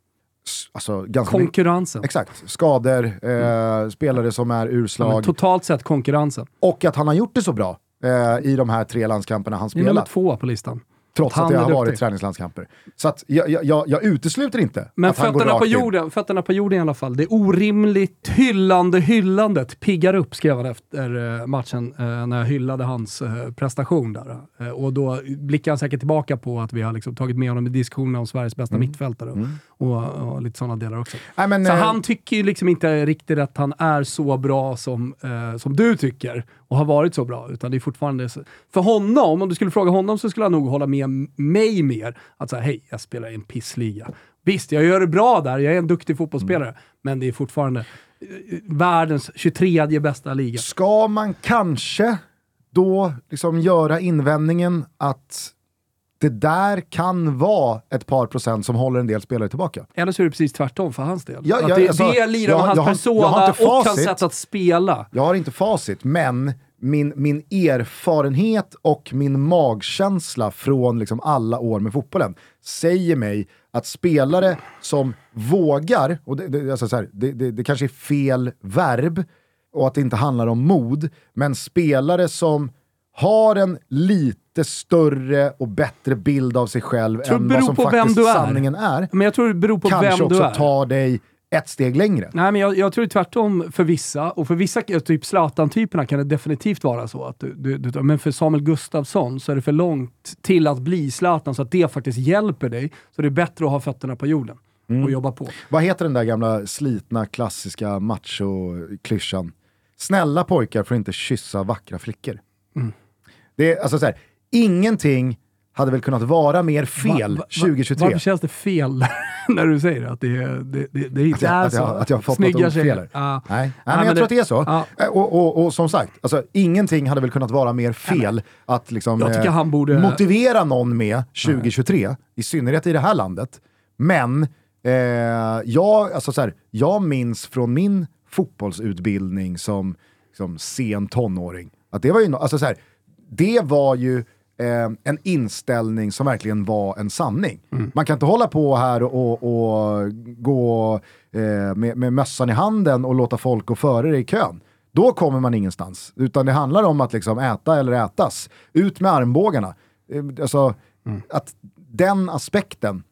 Alltså, konkurrensen. Exakt. Skador, eh, mm. spelare som är urslag. Ja, totalt sett konkurrensen. Och att han har gjort det så bra eh, i de här tre landskamperna han spelat. Det är nummer två på listan. Trots att det har varit träningslandskamper. Så att jag, jag, jag utesluter inte Men att han går rakt på jorden, in. fötterna på jorden i alla fall. Det orimligt hyllande hyllandet piggar upp, skrev han efter eh, matchen eh, när jag hyllade hans eh, prestation där. Och då blickar han säkert tillbaka på att vi har liksom tagit med honom i diskussionen om Sveriges bästa mm. mittfältare mm. Och, och, lite sådana delar också. Nej, men, så äh, han tycker ju liksom inte riktigt att han är så bra som, eh, som du tycker och har varit så bra, utan det är fortfarande... Så. För honom, om du skulle fråga honom, så skulle han nog hålla med mig mer. Att säga, hej, jag spelar i en pissliga. Visst, jag gör det bra där, jag är en duktig fotbollsspelare, mm. men det är fortfarande eh, världens 23 bästa liga. Ska man kanske då liksom göra invändningen att det där kan vara ett par procent som håller en del spelare tillbaka. Eller så är det precis tvärtom för hans del. Ja, ja, det, alltså, det lirar om hans persona och hans sätt att spela. Jag har inte facit, men min, min erfarenhet och min magkänsla från liksom alla år med fotbollen säger mig att spelare som vågar, och det, det, alltså så här, det, det, det kanske är fel verb och att det inte handlar om mod, men spelare som har en lite större och bättre bild av sig själv än vad som faktiskt sanningen är. Men jag tror det beror på kanske vem du är. Kanske också tar dig ett steg längre. Nej, men jag, jag tror tvärtom för vissa, och för vissa, typ Zlatan-typerna kan det definitivt vara så. Att du, du, du, men för Samuel Gustafsson så är det för långt till att bli Zlatan, så att det faktiskt hjälper dig. Så det är bättre att ha fötterna på jorden och jobba på. Vad heter den där gamla slitna klassiska macho-klyschan? Snälla pojkar får inte kyssa vackra flickor. Det alltså så här, ingenting hade väl kunnat vara mer fel Va- va- 2023. Varför känns det fel när du säger att det, det, det, det inte Att jag- är att så? jag- att jag har fått Snygga något fel. Ja. Nej, Nej, Ja, men jag men tror att det- det är så. Eh, Och, och, och som sagt, alltså, ingenting hade väl kunnat vara mer fel att liksom, eh, borde- motivera någon med 2023, i synnerhet i det här landet. Men eh, jag, alltså, så här, jag minns från min fotbollsutbildning som, som sen tonåring, att det var ju, no- alltså, så här, det var ju eh, en inställning som verkligen var en sanning. Man kan inte hålla på här och, och gå eh, med, med mössan i handen och låta folk gå före dig i kön. Då kommer man ingenstans. Utan det handlar om att liksom äta eller ätas. Ut med armbågarna. Eh, Alltså, att den aspekten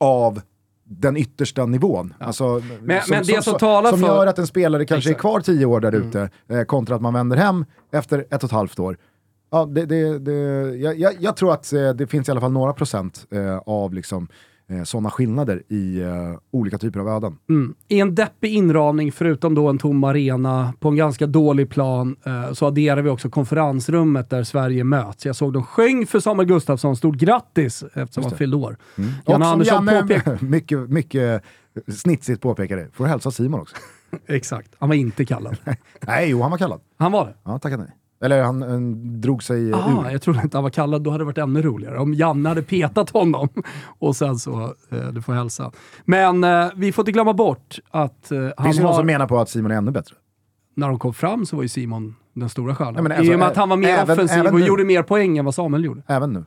av den yttersta nivån. Alltså, Men- men det som talar som för- gör att en spelare kanske Exakt. är kvar tio år där ute, eh, kontra att man vänder hem efter ett och ett halvt år. Ja, det, det, det, jag, jag, jag tror att eh, det finns i alla fall några procent eh, av liksom, eh, sådana skillnader i eh, olika typer av öden. Mm. I en deppig inramning, förutom då en tom arena, på en ganska dålig plan, eh, så adderar vi också konferensrummet där Sverige möts. Jag såg de sjöng för Samuel Gustafsson, stort grattis eftersom han fyllde år. Och Jan som Andersson Janne påpekade... mycket, mycket snitsigt påpekade, får hälsa Simon också. Exakt, han var inte kallad. nej, jo han var kallad. Han var det? Ja, tacka nej. Eller han, han drog sig eh, Ah, ur. jag trodde inte han var kallad, då hade det varit ännu roligare. Om Janne hade petat honom och sen så, eh, du får hälsa. Men eh, vi får inte glömma bort att eh, Det han finns ju någon har, som menar på att Simon är ännu bättre. när de kom fram så var ju Simon den stora stjärnan. Nej, men alltså, I och med att han var mer även- offensiv även och nu. gjorde mer poäng än vad Samuel gjorde. Även nu.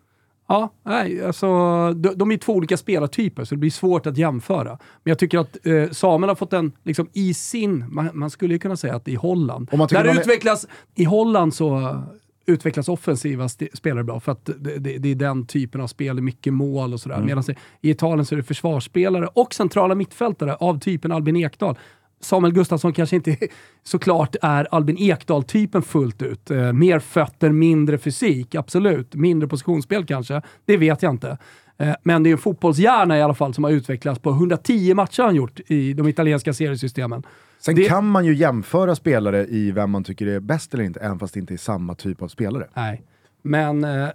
Ja, nej, alltså, de, de är två olika spelartyper, så det blir svårt att jämföra. Men jag tycker att eh, Samuel har fått en, liksom i sin, man, man skulle ju kunna säga att i Holland, där är- utvecklas, i Holland så utvecklas offensiva spelare bra, för att det, det, det är den typen av spel, mycket mål och sådär. Mm. Medan i- i Italien så är det försvarsspelare och centrala mittfältare av typen Albin Ekdal. Samuel Gustafsson kanske inte såklart är Albin Ekdal-typen fullt ut. Eh, mer fötter, mindre fysik, absolut. Mindre positionsspel kanske, det vet jag inte. Eh, men det är en fotbollshjärna i alla fall som har utvecklats på 110 matcher han gjort i de italienska seriesystemen. Sen Det- kan man ju jämföra spelare i vem man tycker är bäst eller inte, även fast det inte är samma typ av spelare. Nej, men eh,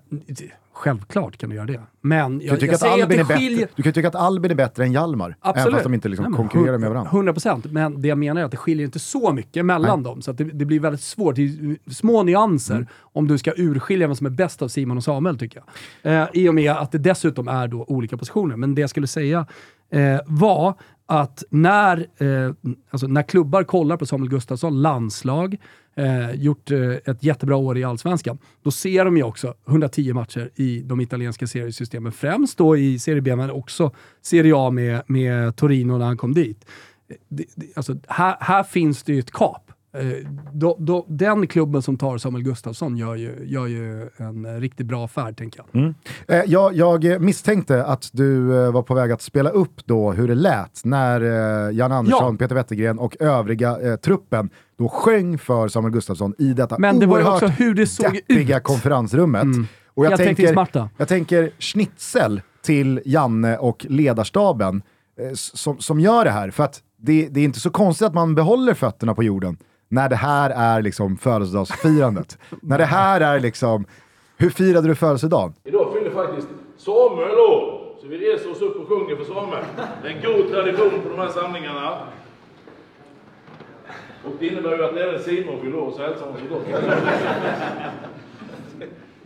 självklart kan du göra det. Men Du jag, kan, tycka jag att säger att Albin det är bättre, skiljer... du kan tycka att Albin är bättre än Hjalmar, även fast de inte liksom Nej, konkurrerar med varandra. 100 procent, men det jag menar är att det skiljer inte så mycket mellan dem. Så att det, det blir väldigt svårt. Det är små nyanser Mm. om du ska urskilja vem som är bäst av Simon och Samuel, tycker jag. Eh, I och med att det dessutom är då olika positioner. Men det jag skulle säga eh, var att när, eh, alltså när klubbar kollar på Samuel Gustafsson, landslag, eh, gjort eh, ett jättebra år i Allsvenskan, då ser de ju också 110 matcher i de italienska seriesystemen. Främst då i Serie B, men också Serie A med, med Torino när han kom dit. Eh, Det, det, alltså, här, här finns det ju ett kap. Eh, då, då, den klubben som tar Samuel Gustafsson gör ju, gör ju en riktigt bra affär, tänker jag. Eh, jag, jag misstänkte att du eh, var på väg att spela upp då hur det lät när eh, Jan Andersson, Ja. Peter Wettergren och övriga eh, truppen då sjöng för Samuel Gustafsson i detta Men det var också hur det såg deppiga ut. konferensrummet. Mm. Och jag Helt tänker, jag tänker schnitzel till Janne och ledarstaben eh, som, som gör det här. För att det, det är inte så konstigt att man behåller fötterna på jorden när det här är liksom födelsedagsfirandet. när det här är liksom, hur firade du födelsedagen? Idag fyller faktiskt Samuel år. Så vi reser oss upp och sjunger för Samuel. Det är en god tradition på de här samlingarna. Och det innebär ju att även Simon fyller år, så hälsar honom så gott.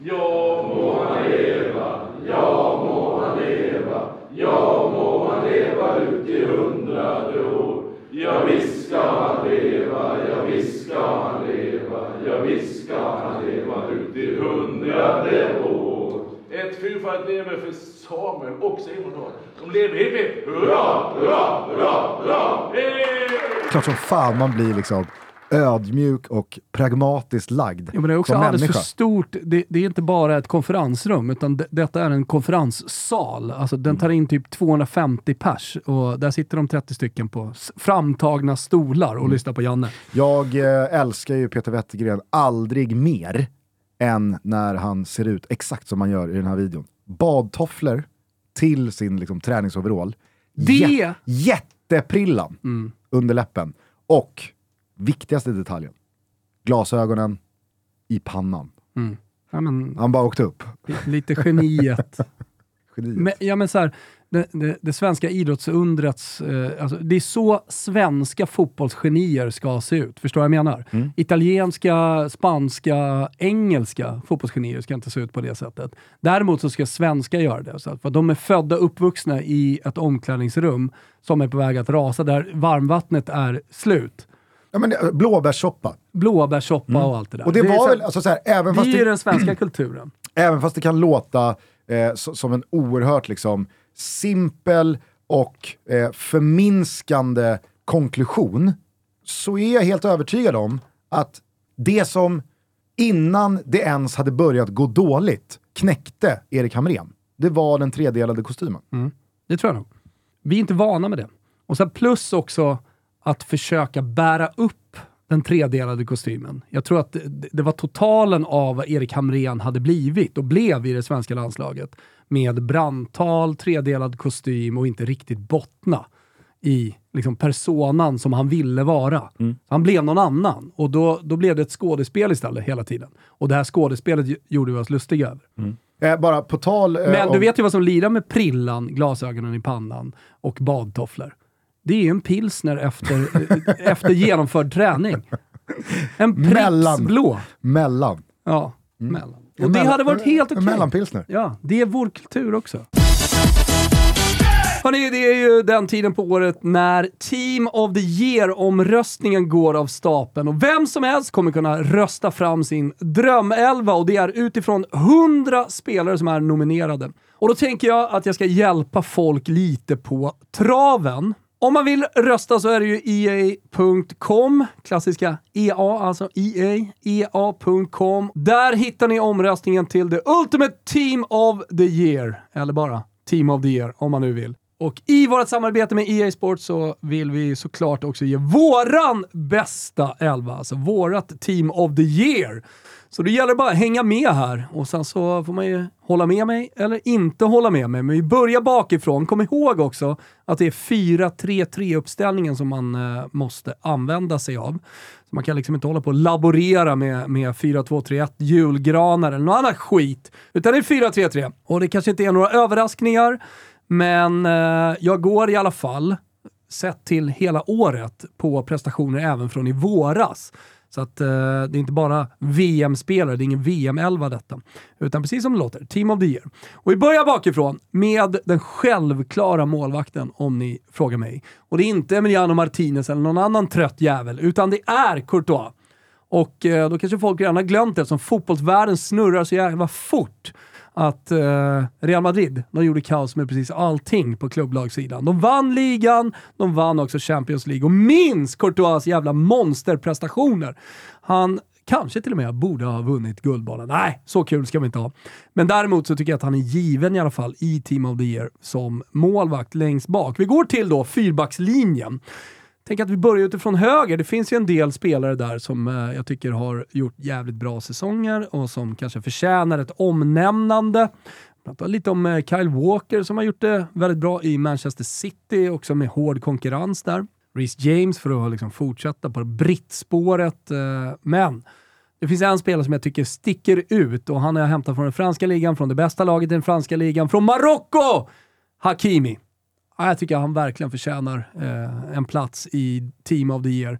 Ja må han leva, ja må han leva, ja må han leva ut i hundrade år. Ja visst ska han leva, ja visst ska han leva, ja visst ska han leva ut i hundrade år. Ett fyrfaldigt leve för Samuel och Simon då. De lever hipp hipp! Hurra, hurra, hurra, hurra! Hej! Klart som fan man blir liksom ödmjuk och pragmatiskt lagd Ja, men det är också som alldeles människa. för stort. Det, det är inte bara ett konferensrum, utan det, detta är en konferenssal. Alltså, den tar in typ 250 pers och där sitter de 30 stycken på framtagna stolar Mm. och lyssnar på Janne. Jag eh, älskar ju Peter Wettergren aldrig mer än när han ser ut exakt som han gör i den här videon. Badtofflor till sin liksom, träningsoverall. Det- Jä- jätteprillan Mm. under läppen. Och, viktigaste detaljen, glasögonen i pannan. Mm. Ja, men, Han bara åkte upp. lite geniet. Geniet. Men, ja, men så här, det, det, det svenska idrottsundrets... Eh, alltså, det är så svenska fotbollsgenier ska se ut. Förstår vad jag menar? Mm. Italienska, spanska, engelska fotbollsgenier ska inte se ut på det sättet. Däremot så ska svenska göra det. Så att, för de är födda och uppvuxna i ett omklädningsrum som är på väg att rasa, där varmvattnet är slut. Ja, men, det- blåbärssoppa. Blåbärssoppa och allt det där. Mm. Och det, är var väl, alltså, så här, även, det fast är ju det, den svenska kulturen. även fast det kan låta eh, så, som en oerhört liksom, simpel och eh, förminskande konklusion, så är jag helt övertygad om att det som innan det ens hade börjat gå dåligt knäckte Erik Hamrén, det var den tredelade kostymen. Mm. Det tror jag nog. Vi är inte vana med det. Och sen plus också att försöka bära upp den tredelade kostymen. Jag tror att det var totalen av vad Erik Hamrén hade blivit och blev i det svenska landslaget. Med brandtal, tredelad kostym och inte riktigt bottna i liksom personan som han ville vara. Han blev någon annan och då, då blev det ett skådespel istället hela tiden. Och det här skådespelet gjorde vi oss lustiga över. Eh, bara på tal... eh, Men du om- vet ju vad som lirar med prillan, glasögonen i pannan och badtofflor. Det är ju en pilsner efter, eh, efter genomförd träning. En Pripps Mellan. Mellan. Ja, mellan. Och En det hade varit helt en okej. mellanpilsner. Ja, det är vår kultur också. Hörrni, det är ju den tiden på året när Team of the Year-omröstningen går av stapeln och vem som helst kommer kunna rösta fram sin drömelva och det är utifrån 100 spelare som är nominerade. Och då tänker jag att jag ska hjälpa folk lite på traven. Om man vill rösta så är det ju EA.com, klassiska EA, alltså EA, EA.com. Där hittar ni omröstningen till The Ultimate Team of the Year, eller bara Team of the Year om man nu vill. Och i vårt samarbete med EA Sports så vill vi såklart också ge våran bästa elva, alltså vårat Team of the Year. Så det gäller bara att hänga med här och sen så får man ju hålla med mig eller inte hålla med mig. Men vi börjar bakifrån. Kom ihåg också att det är 4-3-3 uppställningen som man eh, måste använda sig av. Så man kan liksom inte hålla på och laborera med, med 4-2-3-1, julgranar eller någon annan skit. Utan det är 4-3-3. Och det kanske inte är några överraskningar, men eh, jag går i alla fall sett till hela året på prestationer även från i våras. Så att eh, det är inte bara VM-spelare, det är ingen VM-11 detta. Utan precis som det låter, Team of the Year. Och vi börjar bakifrån med den självklara målvakten om ni frågar mig. Och det är inte Emiliano Martinez eller någon annan trött jävel, utan det är Courtois. Och eh, då kanske folk redan har glömt det, eftersom fotbollsvärlden snurrar så jävla fort att eh, Real Madrid, de gjorde kaos med precis allting på klubblagssidan. De vann ligan, de vann också Champions League och minns Courtois jävla monsterprestationer. Han kanske till och med borde ha vunnit Guldbollen. Nej, så kul ska vi inte ha. Men däremot så tycker jag att han är given i alla fall i Team of the Year som målvakt längst bak. Vi går till då fyrbackslinjen. Tänk att vi börjar utifrån höger. Det finns ju en del spelare där som eh, jag tycker har gjort jävligt bra säsonger och som kanske förtjänar ett omnämnande. Pratar lite om eh, Kyle Walker som har gjort det väldigt bra i Manchester City, också med hård konkurrens där. Reece James för att liksom fortsätta på brittspåret. Eh, men det finns en spelare som jag tycker sticker ut och han har jag hämtat från den franska ligan, från det bästa laget i den franska ligan, från Marocko! Hakimi. Jag tycker han verkligen förtjänar eh, en plats i Team of the Year.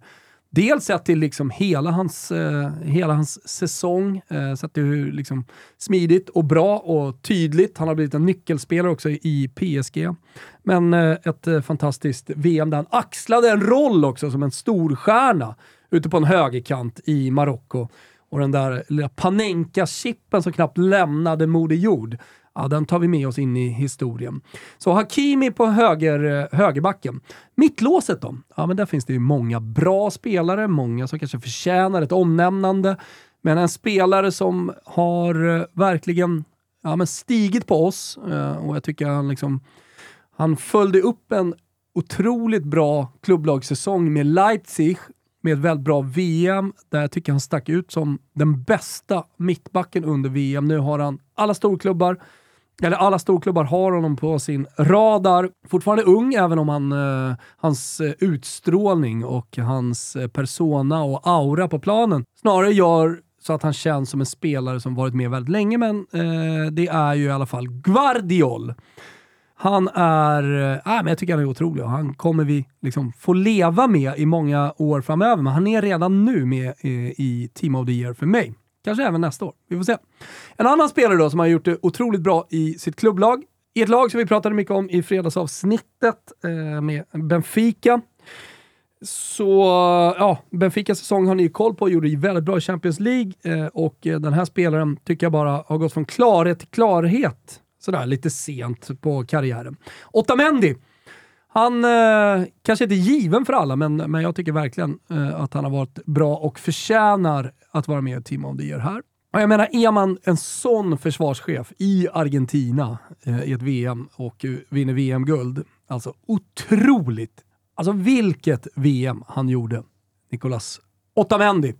Dels sett till liksom hela, hans, eh, hela hans säsong, eh, sett till hur liksom smidigt och bra och tydligt. Han har blivit en nyckelspelare också i PSG. Men eh, ett eh, fantastiskt VM där han axlade en roll också som en storstjärna ute på en högerkant i Marocko. Och den där lilla Panenka-chippen som knappt lämnade Moder Jord ja, den tar vi med oss in i historien. Så Hakimi på höger, eh, högerbacken. Mittlåset då? Ja, men där finns det ju många bra spelare, många som kanske förtjänar ett omnämnande. Men en spelare som har eh, verkligen ja, men stigit på oss eh, och jag tycker han liksom han följde upp en otroligt bra klubblagssäsong med Leipzig med ett väldigt bra VM där jag tycker han stack ut som den bästa mittbacken under VM. Nu har han alla storklubbar, eller alla storklubbar har honom på sin radar. Fortfarande ung, även om han, eh, hans eh, utstrålning och hans eh, persona och aura på planen snarare gör så att han känns som en spelare som varit med väldigt länge, men eh, det är ju i alla fall Guardiol. Han är, eh, äh, men jag tycker han är otrolig och han kommer vi liksom få leva med i många år framöver. Men han är redan nu med i, i Team of the Year för mig. Kanske även nästa år. Vi får se. En annan spelare då som har gjort det otroligt bra i sitt klubblag. I ett lag som vi pratade mycket om i fredagsavsnittet eh, med Benfica. Så ja, Benficas säsong har ni koll på, gjorde väldigt bra i Champions League eh, och eh, den här spelaren tycker jag bara har gått från klarhet till klarhet sådär lite sent på karriären. Otamendi. Han eh, kanske inte är given för alla, men, men jag tycker verkligen eh, att han har varit bra och förtjänar att vara med i Team of the Year här. Och jag menar, är man en sån försvarschef i Argentina eh, i ett VM och eh, vinner VM-guld, alltså otroligt. Alltså vilket VM han gjorde, Nicolas Otamendi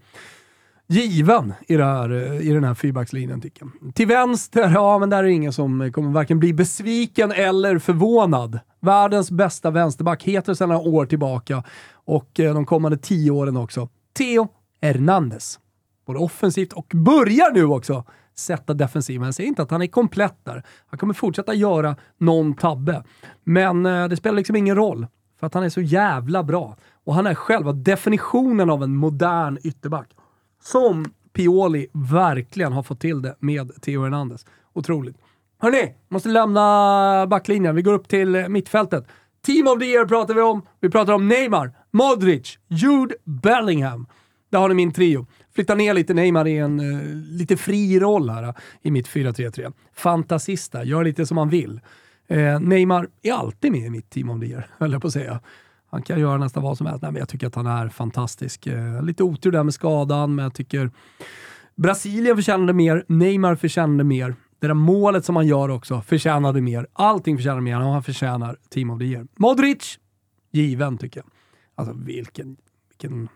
given i, här, eh, i den här fyrbackslinjen tycker jag. Till vänster, ja men där är det ingen som kommer varken bli besviken eller förvånad. Världens bästa vänsterback, heter sedan några år tillbaka och eh, de kommande tio åren också. Theo Hernandez. Både offensivt och börjar nu också sätta defensiven. Jag säger inte att han är komplett där. Han kommer fortsätta göra någon tabbe. Men eh, det spelar liksom ingen roll, för att han är så jävla bra. Och han är själva definitionen av en modern ytterback som Pioli verkligen har fått till det med Theo Hernandez. Otroligt. Hörni, måste lämna backlinjen. Vi går upp till mittfältet. Team of the year pratar vi om. Vi pratar om Neymar, Modric, Jude Bellingham. Där har ni min trio. Flytta ner lite Neymar i en uh, lite fri roll här uh, i mitt 4-3-3. Fantasista, gör lite som han vill. Uh, Neymar är alltid med i mitt team of the year, höll jag på att säga. Han kan göra nästan vad som helst. Nej, men jag tycker att han är fantastisk. Lite otur där med skadan, men jag tycker Brasilien förtjänade mer, Neymar förtjänade mer. Det där målet som han gör också förtjänade mer. Allting förtjänar mer och han förtjänar Team of the Year. Modric, given tycker jag. Alltså vilken, vilken,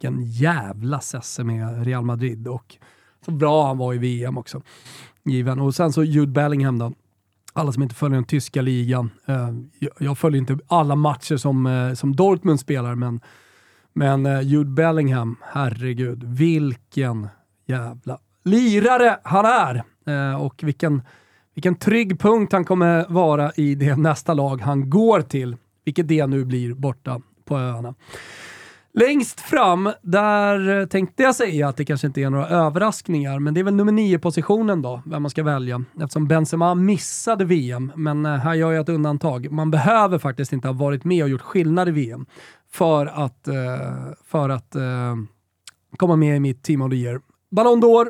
vilken jävla sesse med Real Madrid och så bra han var i VM också. Given. Och sen så Jude Bellingham då alla som inte följer den tyska ligan. Eh, jag följer inte alla matcher som, eh, som Dortmund spelar, men, men eh, Jude Bellingham, herregud, vilken jävla lirare han är! Och vilken, vilken trygg punkt han kommer vara i det nästa lag han går till, vilket det nu blir borta på öarna. Längst fram, där tänkte jag säga att det kanske inte är några överraskningar, men det är väl nummer nio positionen då, vem man ska välja. Eftersom Benzema missade VM, men eh, här gör jag ett undantag. Man behöver faktiskt inte ha varit med och gjort skillnad i VM för att, eh, för att eh, komma med i mitt Team of the Year. Ballon d'Or,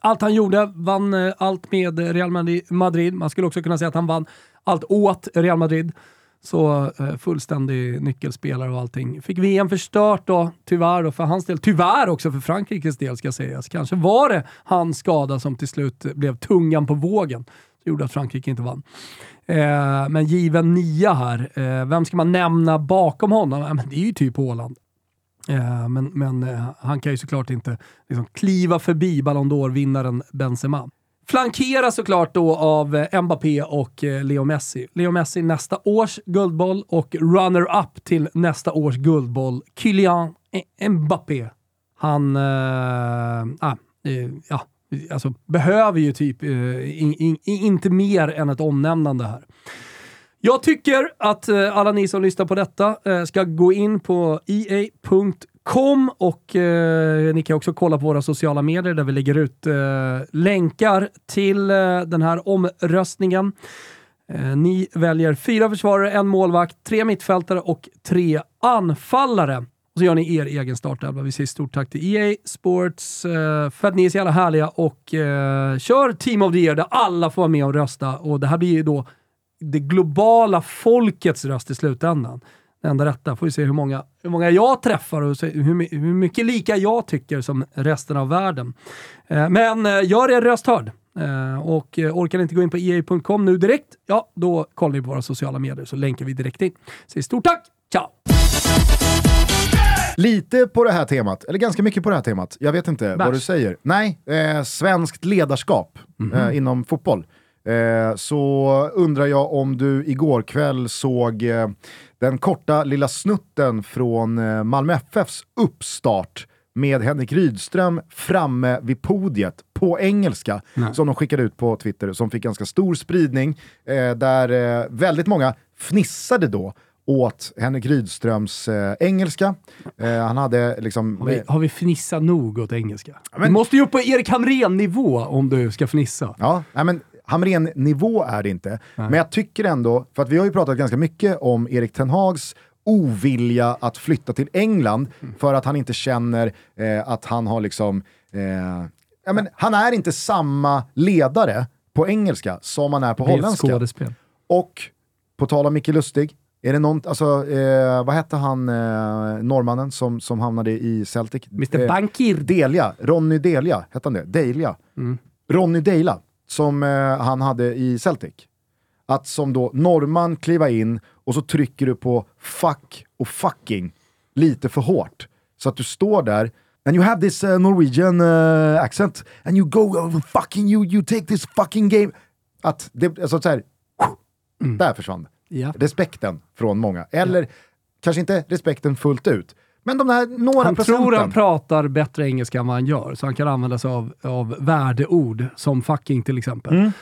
allt han gjorde, vann allt med Real Madrid. Man skulle också kunna säga att han vann allt åt Real Madrid. Så eh, fullständig nyckelspelare och allting. Fick VM förstört då, tyvärr då, för hans del. Tyvärr också för Frankrikes del ska sägas. Kanske var det hans skada som till slut blev tungan på vågen. Det gjorde att Frankrike inte vann. Eh, men given nia här. Eh, vem ska man nämna bakom honom? Eh, men det är ju typ Håland. Eh, men men eh, han kan ju såklart inte liksom, kliva förbi Ballon d'Or-vinnaren Benzema. Flankeras såklart då av eh, Mbappé och eh, Leo Messi. Leo Messi nästa års guldboll och runner-up till nästa års guldboll, Kylian e- Mbappé. Han, äh, äh, ja, alltså behöver ju typ äh, in, in, inte mer än ett omnämnande här. Jag tycker att alla ni som lyssnar på detta ska gå in på ea.com Kom och eh, ni kan också kolla på våra sociala medier där vi lägger ut eh, länkar till eh, den här omröstningen. Eh, ni väljer fyra försvarare, en målvakt, tre mittfältare och tre anfallare. Och så gör ni er egen startelva. Vi säger stort tack till EA Sports eh, för att ni är så jävla härliga och eh, kör Team of the Year där alla får vara med och rösta. Och det här blir ju då det globala folkets röst i slutändan. Det enda rätta. Får vi se hur många, hur många jag träffar och hur, hur mycket lika jag tycker som resten av världen. Eh, men eh, gör er röst hörd. Eh, och orkar ni inte gå in på ea.com nu direkt, ja då kollar ni på våra sociala medier så länkar vi direkt in. Säg stort tack, ciao! Lite på det här temat, eller ganska mycket på det här temat. Jag vet inte vad du säger. Nej, eh, svenskt ledarskap eh, inom fotboll. Eh, så undrar jag om du igår kväll såg eh, den korta lilla snutten från eh, Malmö FFs uppstart med Henrik Rydström framme vid podiet på engelska som de skickade ut på Twitter som fick ganska stor spridning där väldigt många fnissade då åt Henrik Rydströms eh, engelska. Eh, han hade liksom... Har vi, har vi fnissat nog åt engelska? men- Du måste ju upp på Erik Hamrén-nivå om du ska fnissa. Ja, nej men Hamrén-nivå är det inte. Men jag tycker ändå, för att vi har ju pratat ganska mycket om Erik Ten Hags ovilja att flytta till England för att han inte känner eh, att han har liksom... Eh, ja, men han är inte samma ledare på engelska som han är på holländska. Och på tal om Micke Lustig, är det någon, alltså, eh, vad hette han, eh, norrmannen som, som hamnade i Celtic? Mr Eh, Bankir. Delia, Ronny Delia, hette han det? Delia. Ronny Deila, som eh, han hade i Celtic. Att som då norrman kliva in och så trycker du på fuck och fucking lite för hårt. Så att du står där and you have this uh, Norwegian uh, accent and you go oh, fucking you, you take this fucking game. Att det, alltså så här, där försvann Ja. respekten från många. Eller kanske inte respekten fullt ut, men de här några Han procenten. tror han pratar bättre engelska än vad han gör, så han kan använda sig av, av värdeord som fucking till exempel. Mm.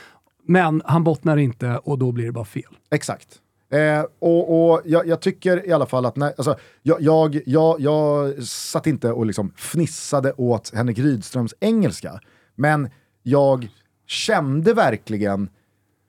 Men han bottnar inte och då blir det bara fel. Exakt. Eh, och och jag, jag tycker i alla fall att, när, alltså, jag, jag, jag, jag satt inte och liksom fnissade åt Henrik Rydströms engelska, men jag kände verkligen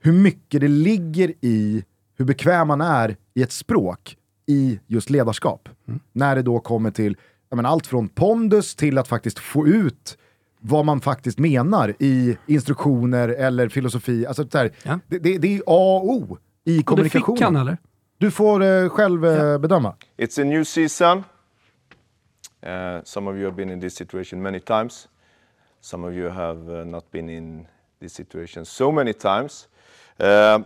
hur mycket det ligger i hur bekväm man är i ett språk i just ledarskap. När det då kommer till menar, allt från pondus till att faktiskt få ut vad man faktiskt menar i instruktioner eller filosofi. Alltså, så här, Ja. det, det, det är A och O i Och det kommunikationen. fick han eller? Du får eh, själv eh, bedöma. It's a new season. Uh, some of you have been in this situation many times. Some of you have uh, not been in this situation so many times. Uh,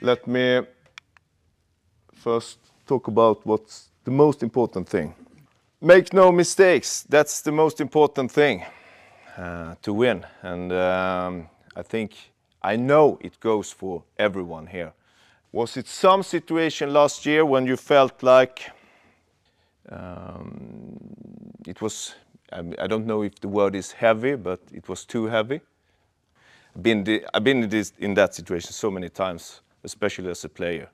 let me first talk about what's the most important thing. Make no mistakes. That's the most important thing uh, to win. And um, I think I know it goes for everyone here. Was it some situation last year when you felt like um, it was? I, I don't know if the word is heavy, but it was too heavy. I've been I've been in, this, in that situation so many times, especially as a player.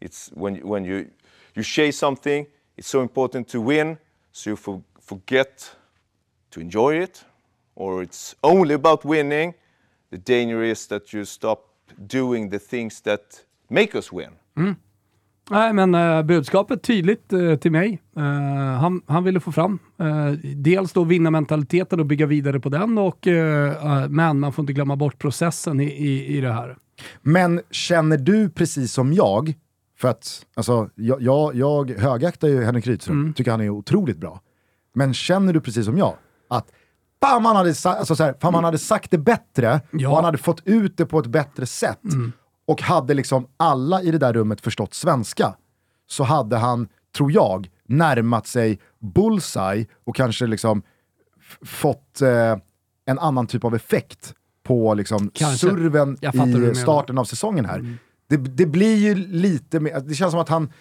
It's when you- when you you chase something, it's so important to win, so you for, forget to enjoy it, or it's only about winning. The danger is that you stop doing the things that make us win. Nej, men uh, budskapet tydligt eh, till mig. Eh, han, han ville få fram eh, dels då vinna mentaliteten och bygga vidare på den, och, eh, eh, men man får inte glömma bort processen i, i, i det här. Men känner du precis som jag, för att alltså, jag, jag, jag högaktar ju Henrik Rydström, Mm. tycker han är otroligt bra. Men känner du precis som jag, att fan man hade, sa- alltså, så här, fan man hade sagt det bättre Ja. och han hade fått ut det på ett bättre sätt Mm. och hade liksom alla i det där rummet förstått svenska, så hade han, tror jag, närmat sig bullseye och kanske liksom fått eh, en annan typ av effekt på liksom Kanske. surven i starten av säsongen här. Det, det blir ju lite mer, det känns som att han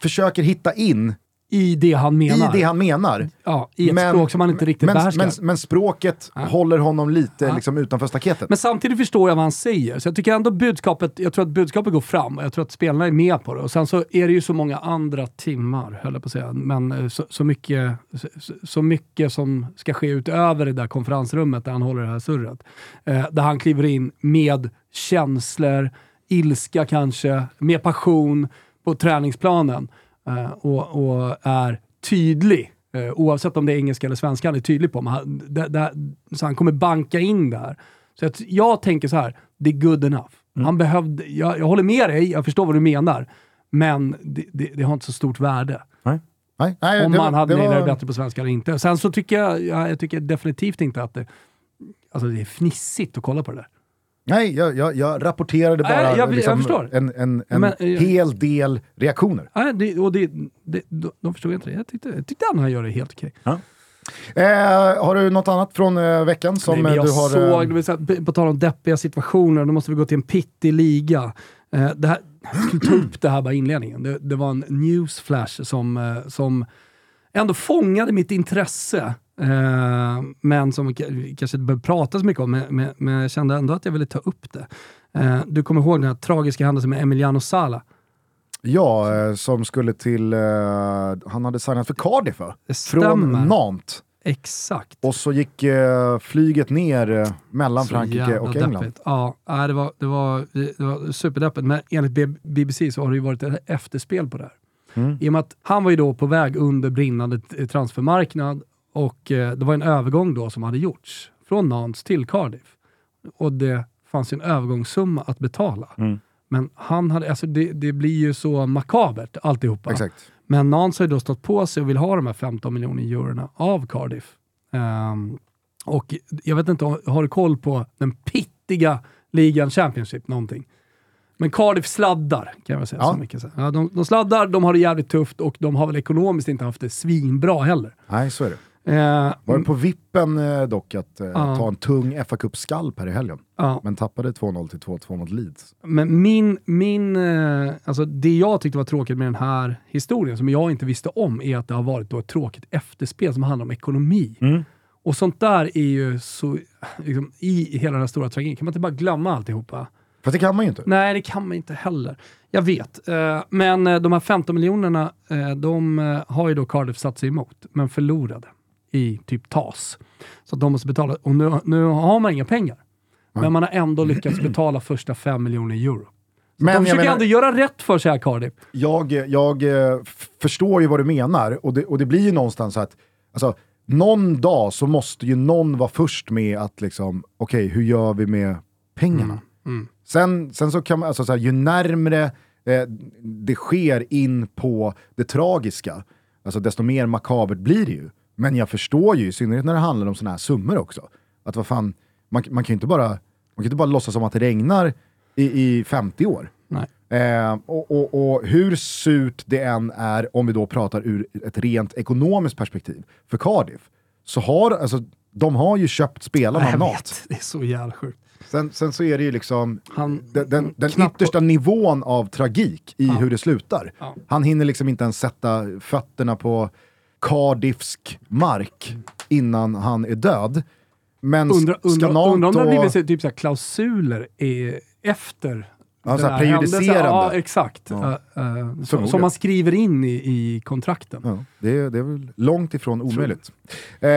försöker hitta in I det han menar. i det han menar. ja, I ett språk som han inte riktigt men, behärskar. men, men språket håller honom lite Ja. liksom, utanför staketet. Men samtidigt förstår jag vad han säger, så jag tycker ändå budskapet, jag tror att budskapet går fram och jag tror att spelarna är med på det. Och sen så är det ju så många andra timmar, höll jag på att säga, men eh, så, så, mycket, så, så mycket som ska ske utöver det där konferensrummet där han håller det här surret. Eh, där han kliver in med känslor, ilska kanske, med passion på träningsplanen. Eh, och, och är tydlig. Eh, oavsett om det är engelska eller svenska han är tydlig på. Men han, det, det, så han kommer banka in där. Så jag, jag tänker så här, det är good enough. Han behövde, jag, jag håller med dig, jag förstår vad du menar. Men det, det, det har inte så stort värde. Nej. Nej, nej, Om man var- hade nailat var- bättre på svenska eller inte. Sen så tycker jag, jag, jag tycker definitivt inte att det, alltså det är fnissigt att kolla på det där. Nej, jag, jag, jag rapporterade bara Nej, jag- liksom en, en, en Men, eh, hel del reaktioner. Nej, det, och det, det, de, de förstod inte det. Jag tyckte, jag tyckte han gör det helt okej. Eh, har du något annat från eh, veckan som Nej, eh, jag du har... såg, eh, på- på tal om deppiga situationer, då måste vi gå till en pittig liga. Eh, det här, jag skulle ta upp det här bara i inledningen. Det, det var en newsflash som, eh, som ändå fångade mitt intresse. Eh, men som vi ka- kanske inte behöver prata så mycket om, men, men, men jag kände ändå att jag ville ta upp det. Eh, du kommer ihåg den här tragiska händelsen med Emiliano Sala? Ja, eh, som skulle till... Eh, han hade signat för Cardiff va? Från. Nantes. Exakt. Och så gick eh, flyget ner eh, mellan Så Frankrike och England. deppigt. Ja, det var, det var, det var superdeppigt. Men enligt BBC så har det ju varit ett efterspel på det här. Mm. I och med att han var ju då på väg under brinnande transfermarknad och eh, det var en övergång då som hade gjorts från Nantes till Cardiff. Och det fanns en övergångssumma att betala. Mm. Men han hade, alltså det, det blir ju så makabert alltihopa. Exakt. Men Nantes har ju då stått på sig och vill ha de här 15 miljoner eurona av Cardiff. Ehm, och jag vet inte, har du koll på den pittiga ligan Championship någonting? Men Cardiff sladdar, kan jag väl säga Ja. så mycket. Ja, de, de sladdar, de har det jävligt tufft och de har väl ekonomiskt inte haft det svinbra heller. Nej, så är det. Eh, Var på vippen eh, dock att eh, ta en tung fa Cup-skalp här i helgen. Men tappade 2-0 till 2-2 mot Leeds. Men min, min, alltså det jag tyckte var tråkigt med den här historien, som jag inte visste om, är att det har varit då ett tråkigt efterspel som handlar om ekonomi. Mm. Och sånt där är ju så, liksom, i hela den här stora tragedin, kan man inte bara glömma alltihopa? Fast det kan man ju inte. Nej, det kan man inte heller. Jag vet, men de här 15 miljonerna, de har ju då Cardiff satt sig emot, men förlorade i typ TAS. Så de måste betala, och nu, nu har man inga pengar. Men man har ändå lyckats betala första 5 miljoner euro. Så Men de försöker menar- ändå göra rätt för sig här Cardiff. Jag, jag eh, förstår ju vad du menar och det, och det blir ju någonstans att alltså, någon dag så måste ju någon vara först med att liksom, okej hur gör vi med pengarna? Mm. Sen, sen så kan man, alltså så här, ju närmre eh, det sker in på det tragiska, alltså desto mer makabert blir det ju. Men jag förstår ju, i synnerhet när det handlar om sådana här summor också, att vad fan, man, man kan ju inte bara, man kan inte bara låtsas som att det regnar i, i 50 år. Nej. Eh, och, och, och hur surt det än är, om vi då pratar ur ett rent ekonomiskt perspektiv, för Cardiff, så har alltså, de har ju köpt spelarna jag av vet, det är så jävla sjukt. Sen, sen så är det ju liksom Han, den, den, den yttersta nivån av tragik i hur det slutar. Ja. Han hinner liksom inte ens sätta fötterna på Cardiffsk mark innan han är död. Men undra, undra, Nat undra om det har blivit så- typ så här klausuler i, efter Ja, så prejudicerande. Ja, exakt. Ja. Eh, eh, som, man skriver in i, i kontrakten. Ja, det, är, det är väl långt ifrån omöjligt. Eh,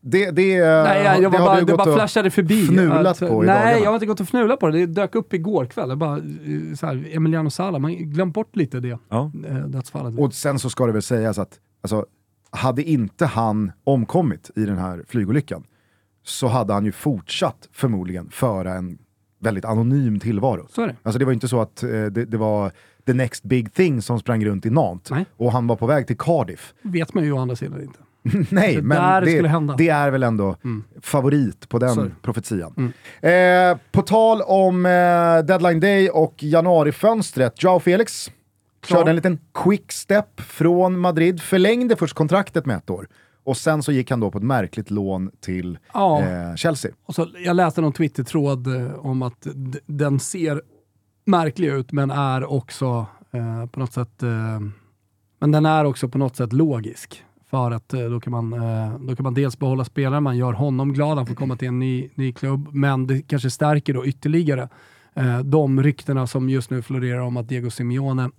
det, det, Nej, jag, jag det bara, det bara flashade förbi. fnulat Att, på i Nej, dagarna. jag har inte gått och fnulat på det. Det dök upp igår kväll. Jag bara, eh, så här, Emiliano Sala, man glömt bort lite det Ja. eh, dödsfallet. Och sen så ska det väl sägas att alltså, hade inte han omkommit i den här flygolyckan så hade han ju fortsatt förmodligen föra en väldigt anonym tillvaro. Så det. Alltså det var inte så att eh, det, det var the next big thing som sprang runt i Nantes Nej. och han var på väg till Cardiff. vet man ju å andra sidan inte. Nej, Det men det, det är väl ändå Mm. favorit på den det. profetian. Eh, på tal om eh, deadline day och januarifönstret, Joao Felix. Körde en liten quick step från Madrid, förlängde först kontraktet med ett år och sen så gick han då på ett märkligt lån till Ja. eh, Chelsea. Och så, jag läste någon Twitter-tråd eh, om att den ser märklig ut, men är också eh, på något sätt eh, men den är också på något sätt logisk. För att eh, då, kan man, då kan man dels behålla spelaren, man gör honom glad, han får komma till en ny, ny klubb, men det kanske stärker då ytterligare de ryktena som just nu florerar om att Diego Simeone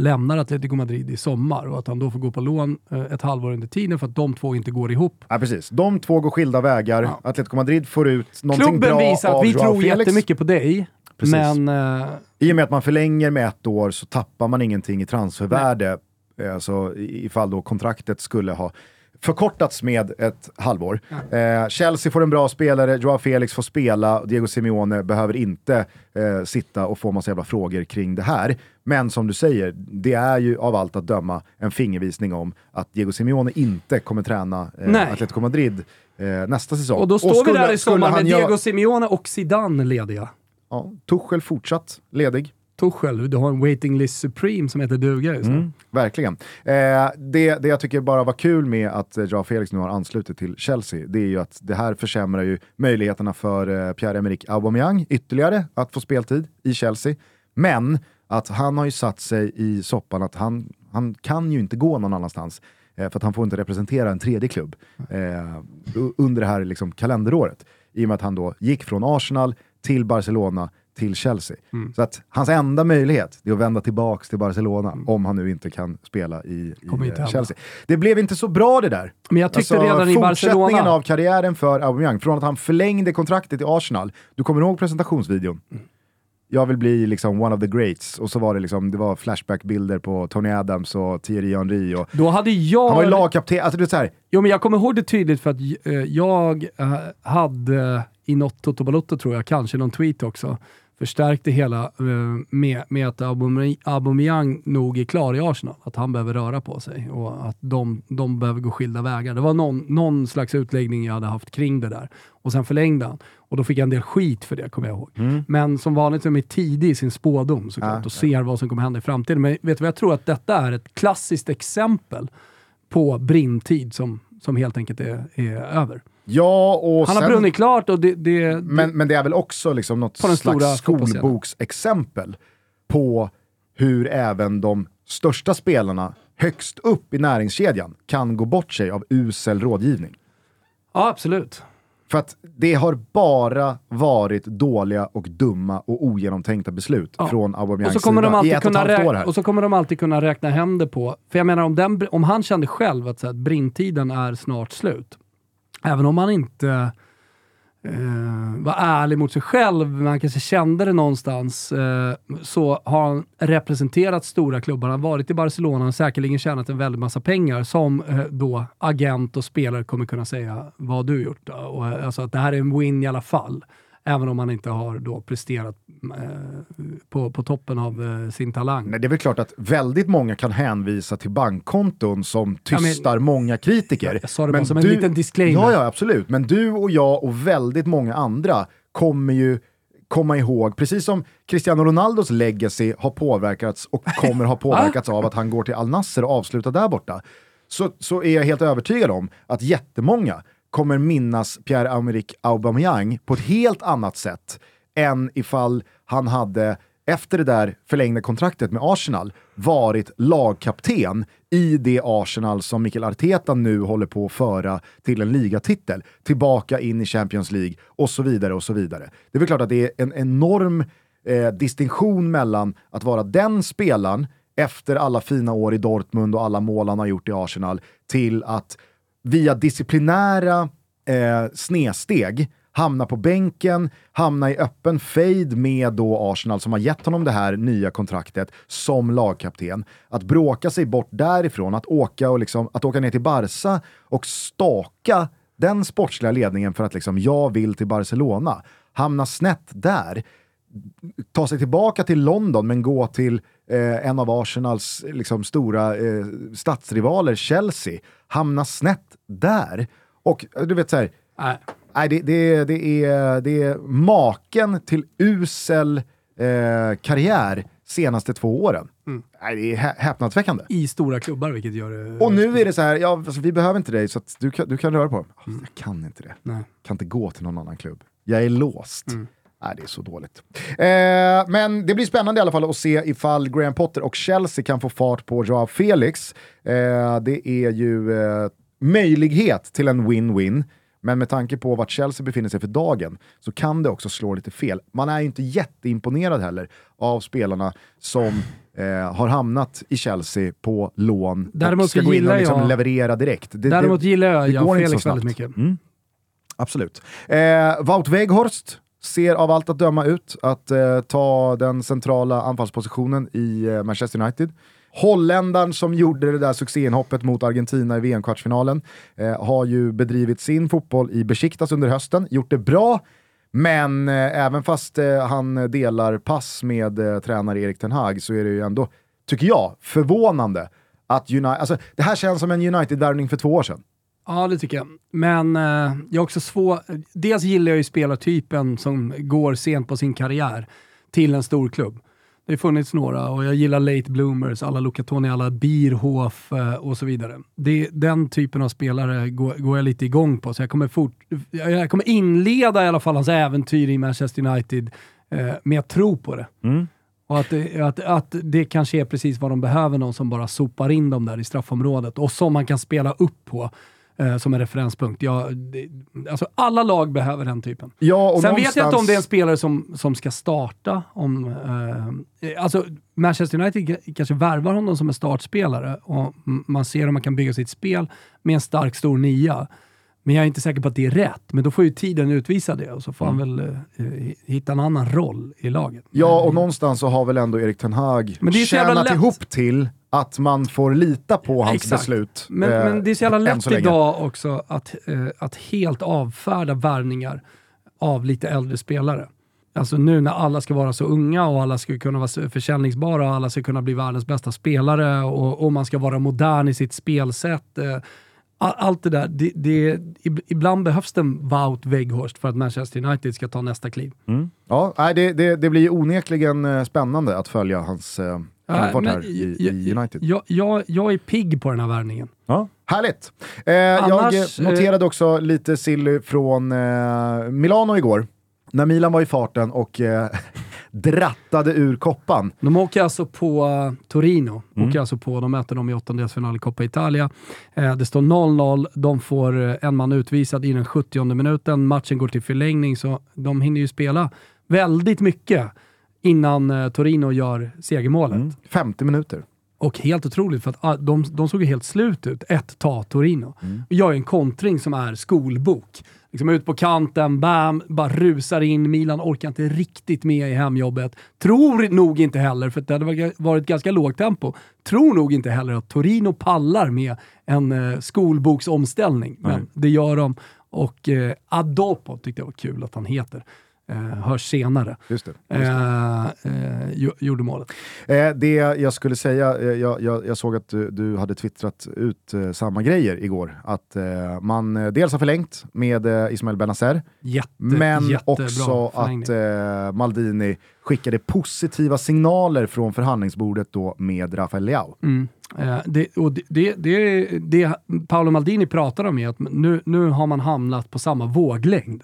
lämnar Atletico Madrid i sommar och att han då får gå på lån eh, ett halvår under tiden för att de två inte går ihop. Ja, precis. De två går skilda vägar. Ja. Atletico Madrid får ut någonting Klubben bra visar av att vi Joao tror Felix. jättemycket på dig, Precis. men eh, I och med att man förlänger med ett år så tappar man ingenting i transfervärde Eh, så i- ifall då kontraktet skulle ha förkortats med ett halvår. Eh, Chelsea får en bra spelare, Joao Felix får spela, Diego Simeone behöver inte eh, sitta och få massa jävla frågor kring det här. Men som du säger, det är ju av allt att döma en fingervisning om att Diego Simeone inte kommer träna eh. Atletico Madrid eh, nästa säsong. Och då står vi skulle- där i sommar med Diego Simeone och Zidane lediga. Ja, Tuchel fortsatt ledig. Tuchel, du har en waiting list supreme som heter duga just nu. Mm, verkligen. Eh, det, det jag tycker bara var kul med att eh, Joao Felix nu har anslutit till Chelsea, det är ju att det här försämrar ju möjligheterna för eh, Pierre-Emerick Aubameyang ytterligare att få speltid i Chelsea. Men att han har ju satt sig i soppan att han, han kan ju inte gå någon annanstans. Eh, för att han får inte representera en tredje klubb eh, under det här liksom, kalenderåret. I och med att han då gick från Arsenal till Barcelona till Chelsea. Mm. Så att hans enda möjlighet är att vända tillbaks till Barcelona om han nu inte kan spela i, i eh. Chelsea. Det blev inte så bra det där. Men jag tyckte Alltså, redan i fortsättningen Barcelona... av karriären för Aubameyang, från att han förlängde kontraktet i Arsenal, du kommer ihåg presentationsvideon? Mm. Jag vill bli liksom one of the greats, och så var det liksom, det var flashbackbilder på Tony Adams och Thierry Henry och Då hade jag... han var ju lagkapten, alltså det är så här, Jo, men jag kommer ihåg det tydligt för att eh, jag eh, hade i något Toto Balotto tror jag, kanske någon tweet också, förstärkte hela eh, med, med att Aubame- Aubameyang nog är klar i Arsenal. Att han behöver röra på sig och att de, de behöver gå skilda vägar. Det var någon, någon slags utläggning jag hade haft kring det där. Och sen förlängde han. Och då fick jag en del skit för det, kommer jag ihåg. Men som vanligt så är de tidig i sin spådom såklart Ja, och ser vad som kommer hända i framtiden. Men vet du vad, jag tror att detta är ett klassiskt exempel på brintid som, som helt enkelt är, är över. Ja och Han har sen, brunnit klart och det... det men, men det är väl också liksom något slags skolboksexempel på hur även de största spelarna högst upp i näringskedjan kan gå bort sig av usel rådgivning. ja, absolut. För att det har bara varit dåliga och dumma och ogenomtänkta beslut Ja. från Och Aubameyangs så, kommer de sida i alltid ett och ett kunna halvt år här. och så kommer de alltid kunna räkna hem det på... För jag menar, om, den, om han kände själv att, så här, brintiden är snart slut, även om han inte eh, var ärlig mot sig själv, men han kanske kände det någonstans, eh, så har han representerat stora klubbar. Han har varit i Barcelona, och säkerligen tjänat en väldig massa pengar som eh, då agent och spelare kommer kunna säga, vad har du gjort då? Och, eh, alltså att det här är en win i alla fall. Även om han inte har då presterat eh, på, på toppen av eh, sin talang. Nej, det är väl klart att väldigt många kan hänvisa till bankkonton som men- tystar många kritiker. Jag sa det bara som en liten disclaimer. Ja, ja, absolut. Men du och jag och väldigt många andra kommer ju komma ihåg, precis som Cristiano Ronaldos legacy har påverkats och kommer ha påverkats av att han går till Al Nassr och avslutar där borta, så, så är jag helt övertygad om att jättemånga kommer minnas Pierre-Emerick Aubameyang på ett helt annat sätt än ifall han hade efter det där förlängda kontraktet med Arsenal varit lagkapten i det Arsenal som Mikael Arteta nu håller på att föra till en ligatitel, tillbaka in i Champions League och så vidare och så vidare. Det är väl klart att det är en enorm eh, distinktion mellan att vara den spelaren efter alla fina år i Dortmund och alla mål han har gjort i Arsenal till att via disciplinära eh, snedsteg hamna på bänken, hamna i öppen fejd med då Arsenal som har gett honom det här nya kontraktet som lagkapten. Att bråka sig bort därifrån, att åka, och liksom, att åka ner till Barca och staka den sportsliga ledningen för att liksom, jag vill till Barcelona. Hamna snett där ta sig tillbaka till London men gå till eh, en av Arsenals liksom, stora eh, stadsrivaler, Chelsea, hamna snett där. Och eh, du vet så här, Nej. nej, det, det, det, är, det är maken till usel eh, karriär senaste två åren. Nej, det är hä- häpnadsväckande. I stora klubbar, vilket gör det... Och nu är det så här, ja, alltså, vi behöver inte dig så att du, kan, du kan röra på dem. Ah, Jag kan inte det. Nej. Kan inte gå till någon annan klubb. Jag är låst. Mm. Nej, det är så dåligt. Eh, men det blir spännande i alla fall att se ifall Graham Potter och Chelsea kan få fart på Joao Felix. Eh, det är ju eh, möjlighet till en win-win. Men med tanke på vart Chelsea befinner sig för dagen så kan det också slå lite fel. Man är ju inte jätteimponerad heller av spelarna som eh, har hamnat i Chelsea på lån Däremot och ska gå in och liksom jag- leverera direkt. Det, Däremot det, gillar jag det inte Felix väldigt mycket. Mm. Absolut. Eh, Wout Weghorst ser av allt att döma ut att eh, ta den centrala anfallspositionen i eh, Manchester United. Holländaren som gjorde det där succéinhoppet mot Argentina i VM-kvartsfinalen eh, har ju bedrivit sin fotboll i Besiktas under hösten, gjort det bra, men eh, även fast eh, han delar pass med eh, tränare Erik Ten Hag så är det ju ändå, tycker jag, förvånande att United, alltså, det här känns som en United-värvning för två år sedan. Ja, det tycker jag. Men eh, jag är också svår... Dels gillar jag ju spelartypen som går sent på sin karriär till en stor klubb. Det har funnits några och jag gillar late bloomers, alla Lucatoni, alla Bierhof eh, och så vidare. Det, den typen av spelare går, går jag lite igång på, så jag kommer, fort, jag kommer inleda i alla fall hans äventyr i Manchester United eh, med att tro på det. Och att att, att det kanske är precis vad de behöver, någon som bara sopar in dem där i straffområdet och som man kan spela upp på eh, som en referenspunkt. Ja, det, alltså alla lag behöver den typen. Ja, Sen vet jag inte om det är en någonstans- spelare som, som ska starta. Om, eh, alltså Manchester United kanske värvar honom som en startspelare och man ser om man kan bygga sitt spel med en stark stor nia. Men jag är inte säker på att det är rätt. Men då får ju tiden utvisa det och så får han väl eh, hitta en annan roll i laget. Ja, och någonstans så har väl ändå Erik Ten Hag Men det är så jävla tjänat ihop till att man får lita på hans Exakt. beslut. Men, eh, men det är så jävla lätt så idag också att, eh, att helt avfärda värvningar av lite äldre spelare. Alltså nu när alla ska vara så unga och alla ska kunna vara försäljningsbara och alla ska kunna bli världens bästa spelare och, och man ska vara modern i sitt spelsätt. Eh, allt det där, det, det, ib- ibland behövs det en Wout Weghorst för att Manchester United ska ta nästa kliv. Ja, nej, det, det, det blir onekligen eh, spännande att följa hans eh, framfart här i, jag- i United. Jag, jag, jag är pigg på den här värvningen. Ja. Härligt! Eh, jag Annars, eh, noterade också lite silly från eh, Milano igår, när Milan var i farten och eh, drattade ur koppan. De åker alltså på uh, Torino, åker alltså på, de möter dem i åttondelsfinal i Coppa Italia. Eh, det står 0-0, de får eh, en man utvisad i den 70 minuten, matchen går till förlängning så de hinner ju spela väldigt mycket innan eh, Torino gör segermålet. 50 minuter. Och helt otroligt, för att ah, de, de såg ju helt slut ut. Ett ta Torino. Gör ju en kontring som är skolbok. Liksom ut på kanten, bam, bara rusar in. Milan orkar inte riktigt med i hemjobbet. Tror nog inte heller, för det hade varit- ganska lågt tempo, tror nog inte heller att Torino pallar med en eh, skolboksomställning. Men det gör de. Och eh, Adopo tyckte jag var kul att han heter. Eh, hörs senare. Just det. Eh, eh, gjo- gjorde målet. Eh, det jag skulle säga, eh, jag, jag, jag såg att du, du hade twittrat ut eh, samma grejer igår. Att eh, man eh, dels har förlängt med eh, Ismael Benazer, Jätte, men också förlängning. att eh, Maldini skickade positiva signaler från förhandlingsbordet då med Rafael Leao. Mm. Eh, det, och det, det, det, det Paolo Maldini pratar om är att nu, nu har man hamnat på samma våglängd.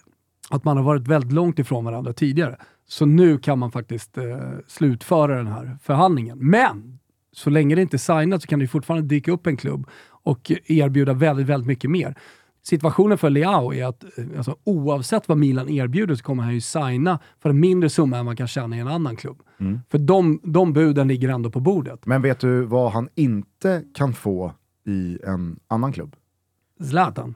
Att man har varit väldigt långt ifrån varandra tidigare. Så nu kan man faktiskt eh, slutföra den här förhandlingen. Men så länge det inte är signat så kan det fortfarande dyka upp en klubb och erbjuda väldigt, väldigt mycket mer. Situationen för Leao är att eh, alltså, oavsett vad Milan erbjuder så kommer han ju signa för en mindre summa än man kan tjäna i en annan klubb. För de, de buden ligger ändå på bordet. Men vet du vad han inte kan få i en annan klubb? Zlatan.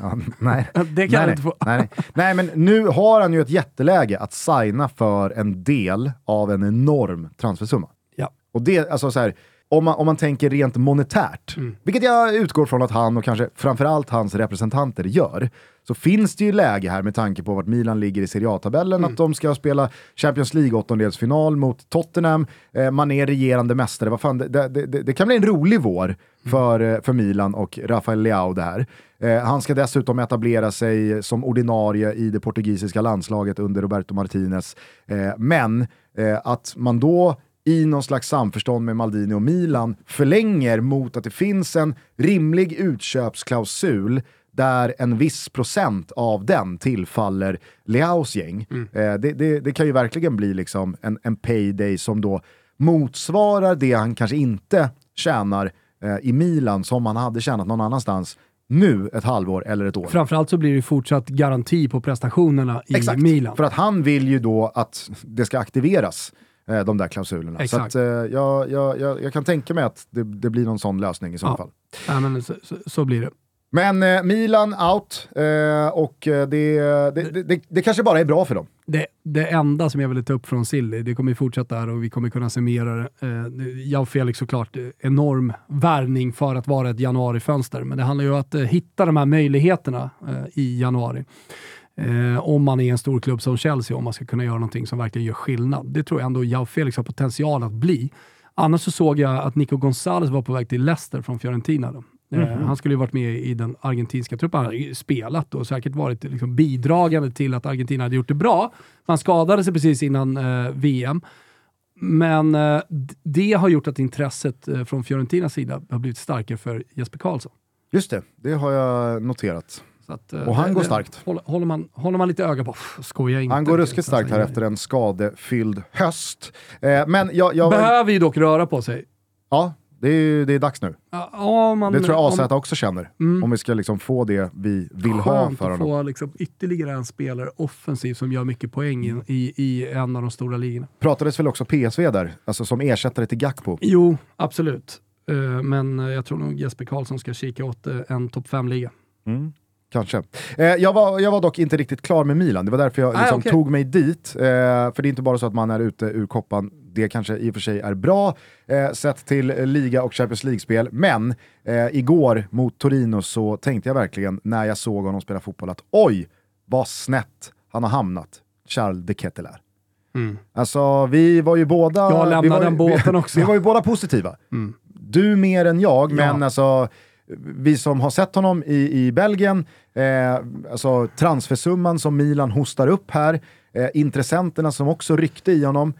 Ja, nej. Det kan nej, inte få. nej, nej. nej, men nu har han ju ett jätteläge att signa för en del av en enorm transfersumma. Ja. Och det, alltså så här, om man, om man tänker rent monetärt, Mm. vilket jag utgår från att han och kanske framförallt hans representanter gör, så finns det ju läge här med tanke på vart Milan ligger i Serie A-tabellen, Mm. att de ska spela Champions League åttondelsfinal mot Tottenham, eh, man är regerande mästare, vad fan, det, det, det, det kan bli en rolig vår Mm. för, eh, för Milan och Rafael Leao det här. Eh, han ska dessutom etablera sig som ordinarie i det portugisiska landslaget under Roberto Martinez. Eh, men eh, att man då i någon slags samförstånd med Maldini och Milan förlänger mot att det finns en rimlig utköpsklausul där en viss procent av den tillfaller Leaos gäng. Eh, det, det, det kan ju verkligen bli liksom en, en payday som då motsvarar det han kanske inte tjänar eh, i Milan som han hade tjänat någon annanstans nu ett halvår eller ett år. Framförallt så blir det fortsatt garanti på prestationerna i Exakt, Milan. för att han vill ju då att det ska aktiveras, eh, de där klausulerna. Så Exakt. att, eh, jag, jag, jag, jag kan tänka mig att det, det blir någon sån lösning i så Ja. fall. Ja, men så, så, så blir det. Men eh, Milan out eh, och eh, det, det, det, det kanske bara är bra för dem. Det, det enda som jag ville ta upp från Silly, det kommer ju fortsätta här och vi kommer kunna se mer. Eh, jag och Felix såklart, eh, enorm värvning för att vara ett januarifönster, men det handlar ju om att eh, hitta de här möjligheterna eh, i januari. Eh, om man är en stor klubb som Chelsea, om man ska kunna göra någonting som verkligen gör skillnad. Det tror jag ändå Jao Felix har potential att bli. Annars så såg jag att Nico Gonzales var på väg till Leicester från Fiorentina. Då. Mm. Han skulle ju varit med i den argentinska truppen. Han hade spelat och säkert varit liksom bidragande till att Argentina hade gjort det bra. Han skadade sig precis innan eh, VM. Men eh, det har gjort att intresset eh, från Fiorentinas sida har blivit starkare för Jesper Karlsson. Just det, det har jag noterat. Att, och han det, går starkt. Håller, håller, man, håller man lite öga på, skoja inte. Han går ruskigt starkt här efter en skadefylld höst. Eh, men jag, jag Behöver ju dock röra på sig. Ja, det är, det är dags nu. Ja, man, det tror jag AZ också känner. Mm. Om vi ska liksom få det vi vill Skönt ha för honom. att få liksom ytterligare en spelare offensiv som gör mycket poäng i, i, i en av de stora ligorna. Pratades väl också PSV där, alltså som ersättare till Gakpo? Jo, absolut. Uh, men jag tror nog Jesper Karlsson ska kika åt uh, en topp 5-liga. Mm. Kanske. Eh, jag, var, jag var dock inte riktigt klar med Milan, det var därför jag liksom, ah, okay. tog mig dit. Eh, för det är inte bara så att man är ute ur koppan, det kanske i och för sig är bra eh, sett till liga och Champions League-spel, men eh, igår mot Torino så tänkte jag verkligen när jag såg honom spela fotboll att oj, vad snett han har hamnat, Charles de Ketelaere. Mm. Alltså vi var ju båda... Jag lämnade vi var, den båten också. Vi, vi var ju båda positiva. Mm. Du mer än jag, ja. men alltså vi som har sett honom i, i Belgien, eh, alltså transfersumman som Milan hostar upp här, eh, intressenterna som också ryckte i honom.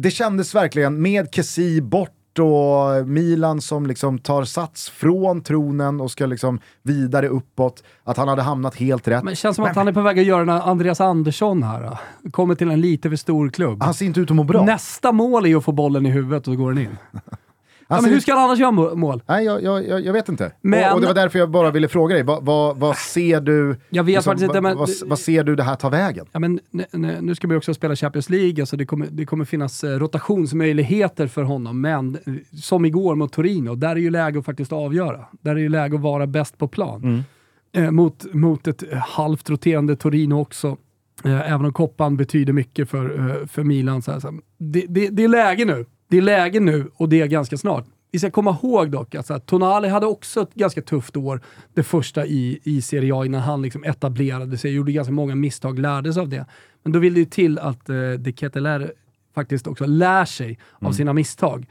Det kändes verkligen, med Kessi bort och Milan som liksom tar sats från tronen och ska liksom vidare uppåt, att han hade hamnat helt rätt. Men det känns som att han är på väg att göra en Andreas Andersson här. Kommer till en lite för stor klubb. Han ser inte ut att må bra. Nästa mål är att få bollen i huvudet och så går den in. Alltså, ja, men hur ska han annars göra mål? Nej, jag, jag, jag vet inte. Men, och, och, det var därför jag bara ville fråga dig, vad, vad, vad ser du jag vet liksom, inte, men, vad, vad, ser du det här ta vägen? Ja, men, nu ska vi också spela Champions League, alltså det, kommer, det kommer finnas eh, rotationsmöjligheter för honom, men eh, som igår mot Torino, där är ju läge att faktiskt avgöra. Där är ju läge att vara bäst på plan. Mm. Eh, mot, mot ett halvt roterande Torino också. Eh, även om koppan betyder mycket för, eh, för Milan. Så här, så här. Det, det, det är läge nu det är läge nu och det är ganska snart. Vi ska komma ihåg dock att alltså, Tonali hade också ett ganska tufft år, det första i, i Serie A, innan han liksom etablerade sig, gjorde ganska många misstag, lärde sig av det. Men då vill det ju till att eh, De Keteler faktiskt också lär sig mm. av sina misstag.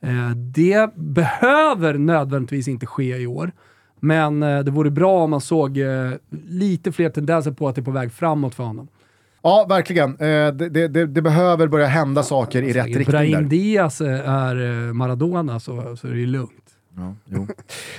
Eh, det behöver nödvändigtvis inte ske i år, men eh, det vore bra om man såg eh, lite fler tendenser på att det är på väg framåt för honom. Ja, verkligen. Eh, det, det, det, behöver börja hända saker i rätt riktning. Brahim Diaz är eh, Maradona så, så är det ju lugnt. Ja,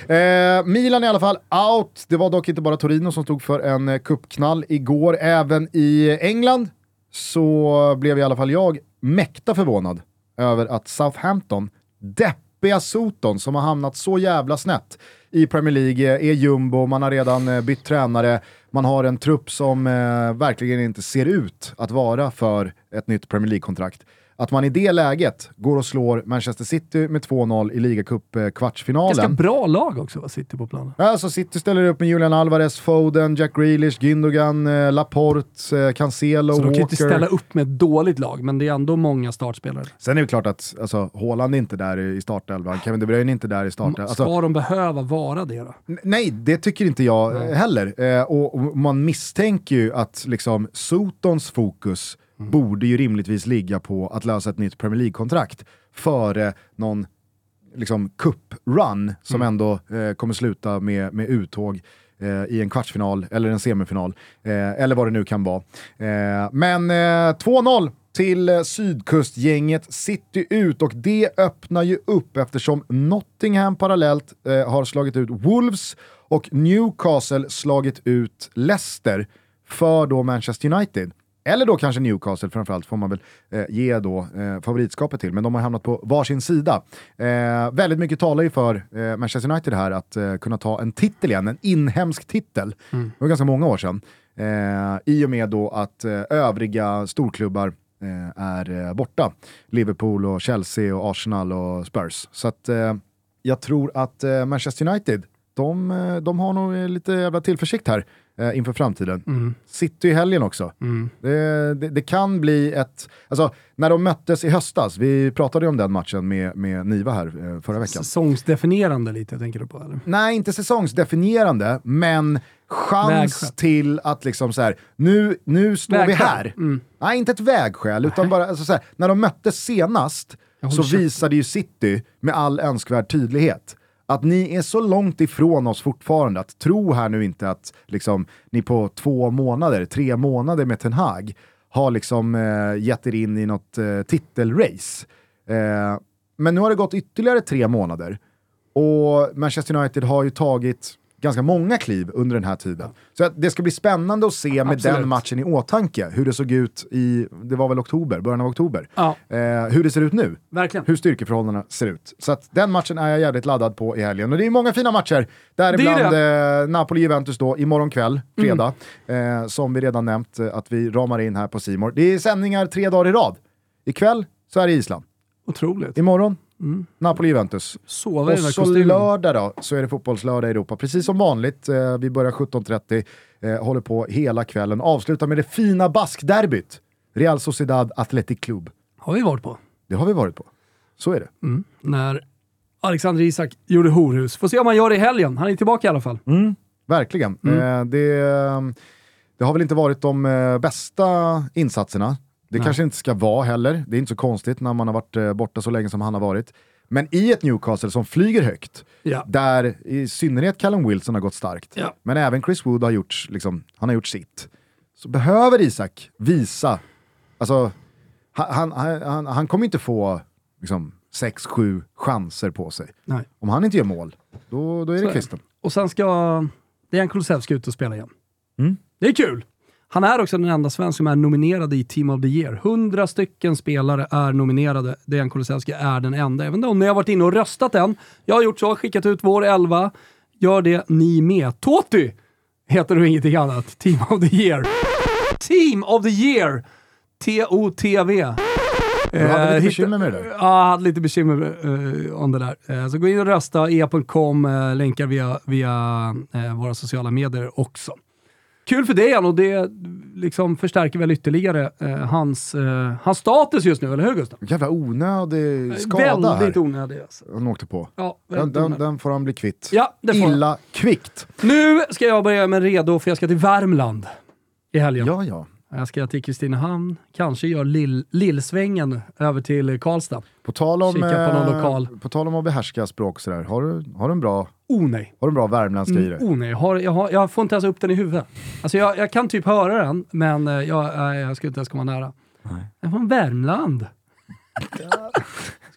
eh, Milan i alla fall out. Det var dock inte bara Torino som stod för en eh, kuppknall igår. Även i England så blev i alla fall jag mäkta förvånad över att Southampton, deppiga Soton som har hamnat så jävla snett i Premier League, är jumbo, man har redan bytt tränare, man har en trupp som eh, verkligen inte ser ut att vara för ett nytt Premier League-kontrakt. Att man i det läget går och slår Manchester City med 2-0 i ligacup-kvartsfinalen. Ganska bra lag också va, City på planen. Alltså City ställer upp med Julian Alvarez, Foden, Jack Grealish, Gündogan, eh, Laporte, eh, Cancelo, Så Walker. de kan inte ställa upp med ett dåligt lag, men det är ändå många startspelare. Sen är det klart att alltså, Haaland är inte där i startelvan, Kevin De Bruyne är inte där i startelvan. Alltså, Ska de behöva vara det då? Nej, det tycker inte jag mm. heller. Eh, och, och, man misstänker ju att liksom, Sotons fokus mm. borde ju rimligtvis ligga på att lösa ett nytt Premier League-kontrakt före någon liksom, cup-run som mm. ändå eh, kommer sluta med, med uttåg eh, i en kvartsfinal eller en semifinal, eh, eller vad det nu kan vara. Eh, men 2-0 eh, till sydkustgänget City ut och det öppnar ju upp eftersom Nottingham parallellt har slagit ut Wolves och Newcastle slagit ut Leicester för då Manchester United eller då kanske Newcastle framförallt får man väl eh, ge då eh, favoritskapet till, men de har hamnat på varsin sida. Eh, väldigt mycket talar ju för eh, Manchester United här att eh, kunna ta en titel igen, en inhemsk titel. Mm. Det var ganska många år sedan. Eh, I och med då att övriga storklubbar är borta. Liverpool, och Chelsea, och Arsenal och Spurs. Så att, jag tror att Manchester United de, de har nog lite jävla tillförsikt här eh, inför framtiden. Mm. City i helgen också. Mm. Det, det, det kan bli ett... Alltså, när de möttes i höstas, vi pratade ju om den matchen med, med Niva här eh, förra veckan. Säsongsdefinierande lite, tänker du på eller? Nej, inte säsongsdefinierande, men chans Vägskäl. till att liksom så här, nu, nu står vi Vägskäl. här. Mm. Nej, inte ett vägskäl, utan bara alltså så här, när de möttes senast så visade ju City med all önskvärd tydlighet att ni är så långt ifrån oss fortfarande, att tro här nu inte att liksom, ni på två månader, tre månader med Ten Hag har liksom eh, gett er in i något eh, titelrace. Eh, men nu har det gått ytterligare tre månader och Manchester United har ju tagit ganska många kliv under den här tiden. Så det ska bli spännande att se med Absolut. den matchen i åtanke hur det såg ut i, det var väl oktober, början av oktober. Ja, Eh, hur det ser ut nu, verkligen. hur styrkeförhållandena ser ut. Så att den matchen är jag jävligt laddad på i helgen. Och det är många fina matcher, däribland eh, Napoli-Juventus då imorgon kväll, fredag, Mm. eh, som vi redan nämnt eh, att vi ramar in här på Simor. Det är sändningar tre dagar i rad. Ikväll så är det Island, Otroligt. imorgon Mm. Napoli-Juventus. Och så lördag då, så är det fotbollslördag i Europa. Precis som vanligt, eh, vi börjar 17.30, eh, håller på hela kvällen. Avslutar med det fina baskderbyt. Real Sociedad Athletic Club. Har vi varit på. Det har vi varit på. Så är det. Mm. När Alexander Isak gjorde horhus. Får se om han gör det i helgen. Han är tillbaka i alla fall. Verkligen. Mm. Eh, det, det har väl inte varit de eh, bästa insatserna. Det Nej. kanske inte ska vara heller. Det är inte så konstigt när man har varit eh, borta så länge som han har varit. Men i ett Newcastle som flyger högt, Ja. där i synnerhet Callum Wilson har gått starkt, Ja. men även Chris Wood har gjort, liksom, han har gjort sitt, så behöver Isak visa, alltså, han, han, han, han kommer inte få liksom, sex, sju chanser på sig. Nej. Om han inte gör mål, då, då är Så det kvisten. Och sen ska Dejan Kulusevski ut och spela igen. Mm. Det är kul! Han är också den enda svensk som är nominerad i Team of the Year. 100 stycken spelare är nominerade. Dejan Kulusevski är den enda. Även om ni har varit inne och röstat än. Jag har gjort så, skickat ut vår elva. Gör det ni med. Toti heter du ingenting annat. Team of the Year. Team of the Year! T-O-T-V. Du hade Eh, lite hitta- bekymmer med det där. Ja, jag hade lite bekymmer uh, om det där. Eh, så gå in och rösta, e.com, länkar via, via eh, våra sociala medier också. Kul för Dejan och det liksom förstärker väl ytterligare eh, hans, eh, hans status just nu, eller hur Gustav? Jävla onödig skada Väldigt här. onödig alltså. Han åkte på. Ja, Den, den, den får han bli kvitt. Ja, det får han. Illa kvickt. Nu ska jag börja med redo för jag ska till Värmland i helgen. Ja, ja. Jag ska till Kristinehamn, kanske gör lill, lillsvängen över till Karlstad. På tal om, Kika på någon eh, lokal. på tal om att behärska språk sådär, har du, har du en bra, Oh nej. har du en bra värmländska i Mm, dig? oh nej, har, jag, har, jag får inte ens upp den i huvudet. Alltså jag, jag kan typ höra den, men eh, jag, jag, jag ska inte ens komma nära. Nej. Jag är från Värmland.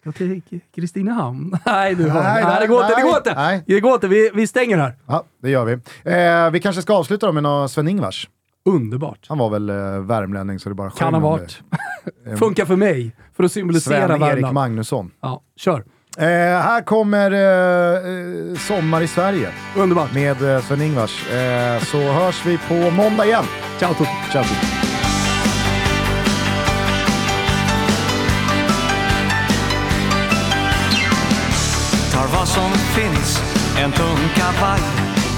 ska till Kristinehamn. Nej, du hör. Nej, Nej, det går inte. Det går inte. nej. Det går inte. Vi, vi stänger här. Ja, det gör vi. Eh, vi kanske ska avsluta då med någon Sven-Ingvars. Underbart. Han var väl eh, värmlänning så det bara Kan ha varit. Funkar för mig. För att symbolisera Sven-Erik Värmland. Magnusson. Ja, kör. Eh, här kommer eh, eh, Sommar i Sverige Underbart. med eh, Sven-Ingvars. Eh, så hörs vi på måndag igen. Ciao Tutti. Ciao! Tutti. Tar vad som finns, en tung kavaj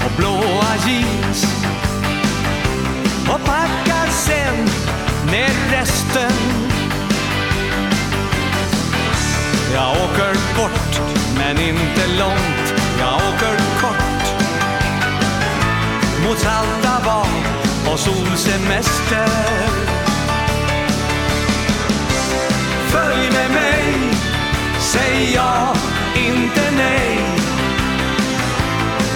och blåa jeans. Och packar sen ner resten. Jag åker bort, men inte långt. Jag åker kort. Mot salta bad och solsemester. Följ med mig Säg ja, inte nej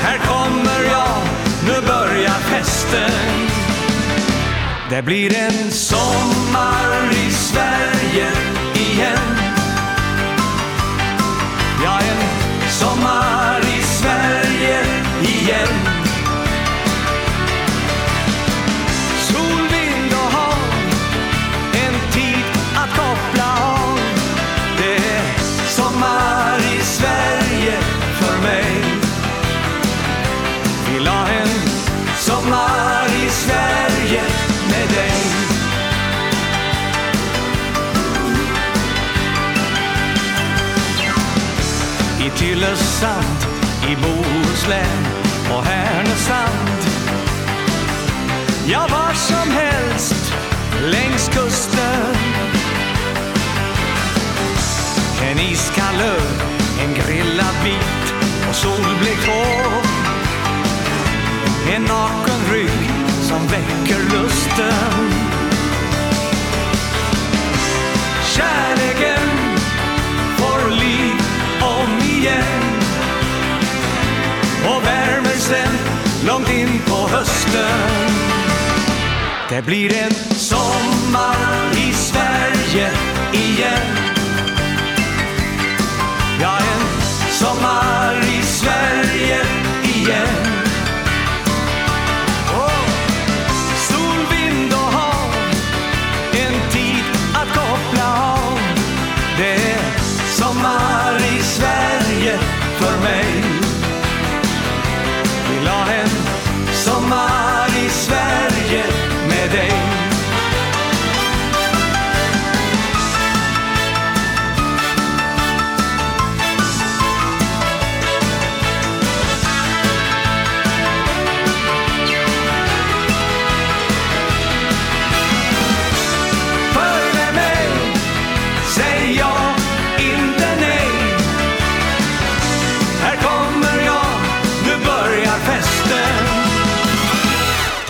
Här kommer jag, nu börjar festen det blir en sommar i Sverige igen. I i Bohuslän Bohuslän och Härnösand. Ja, var som helst längs kusten. En iskall öl, en grillad bit och solblekt hår. En naken rygg som väcker lusten. Långt in på hösten. Det blir en sommar i Sverige igen. Ja, en sommar i Sverige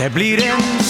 Det blir en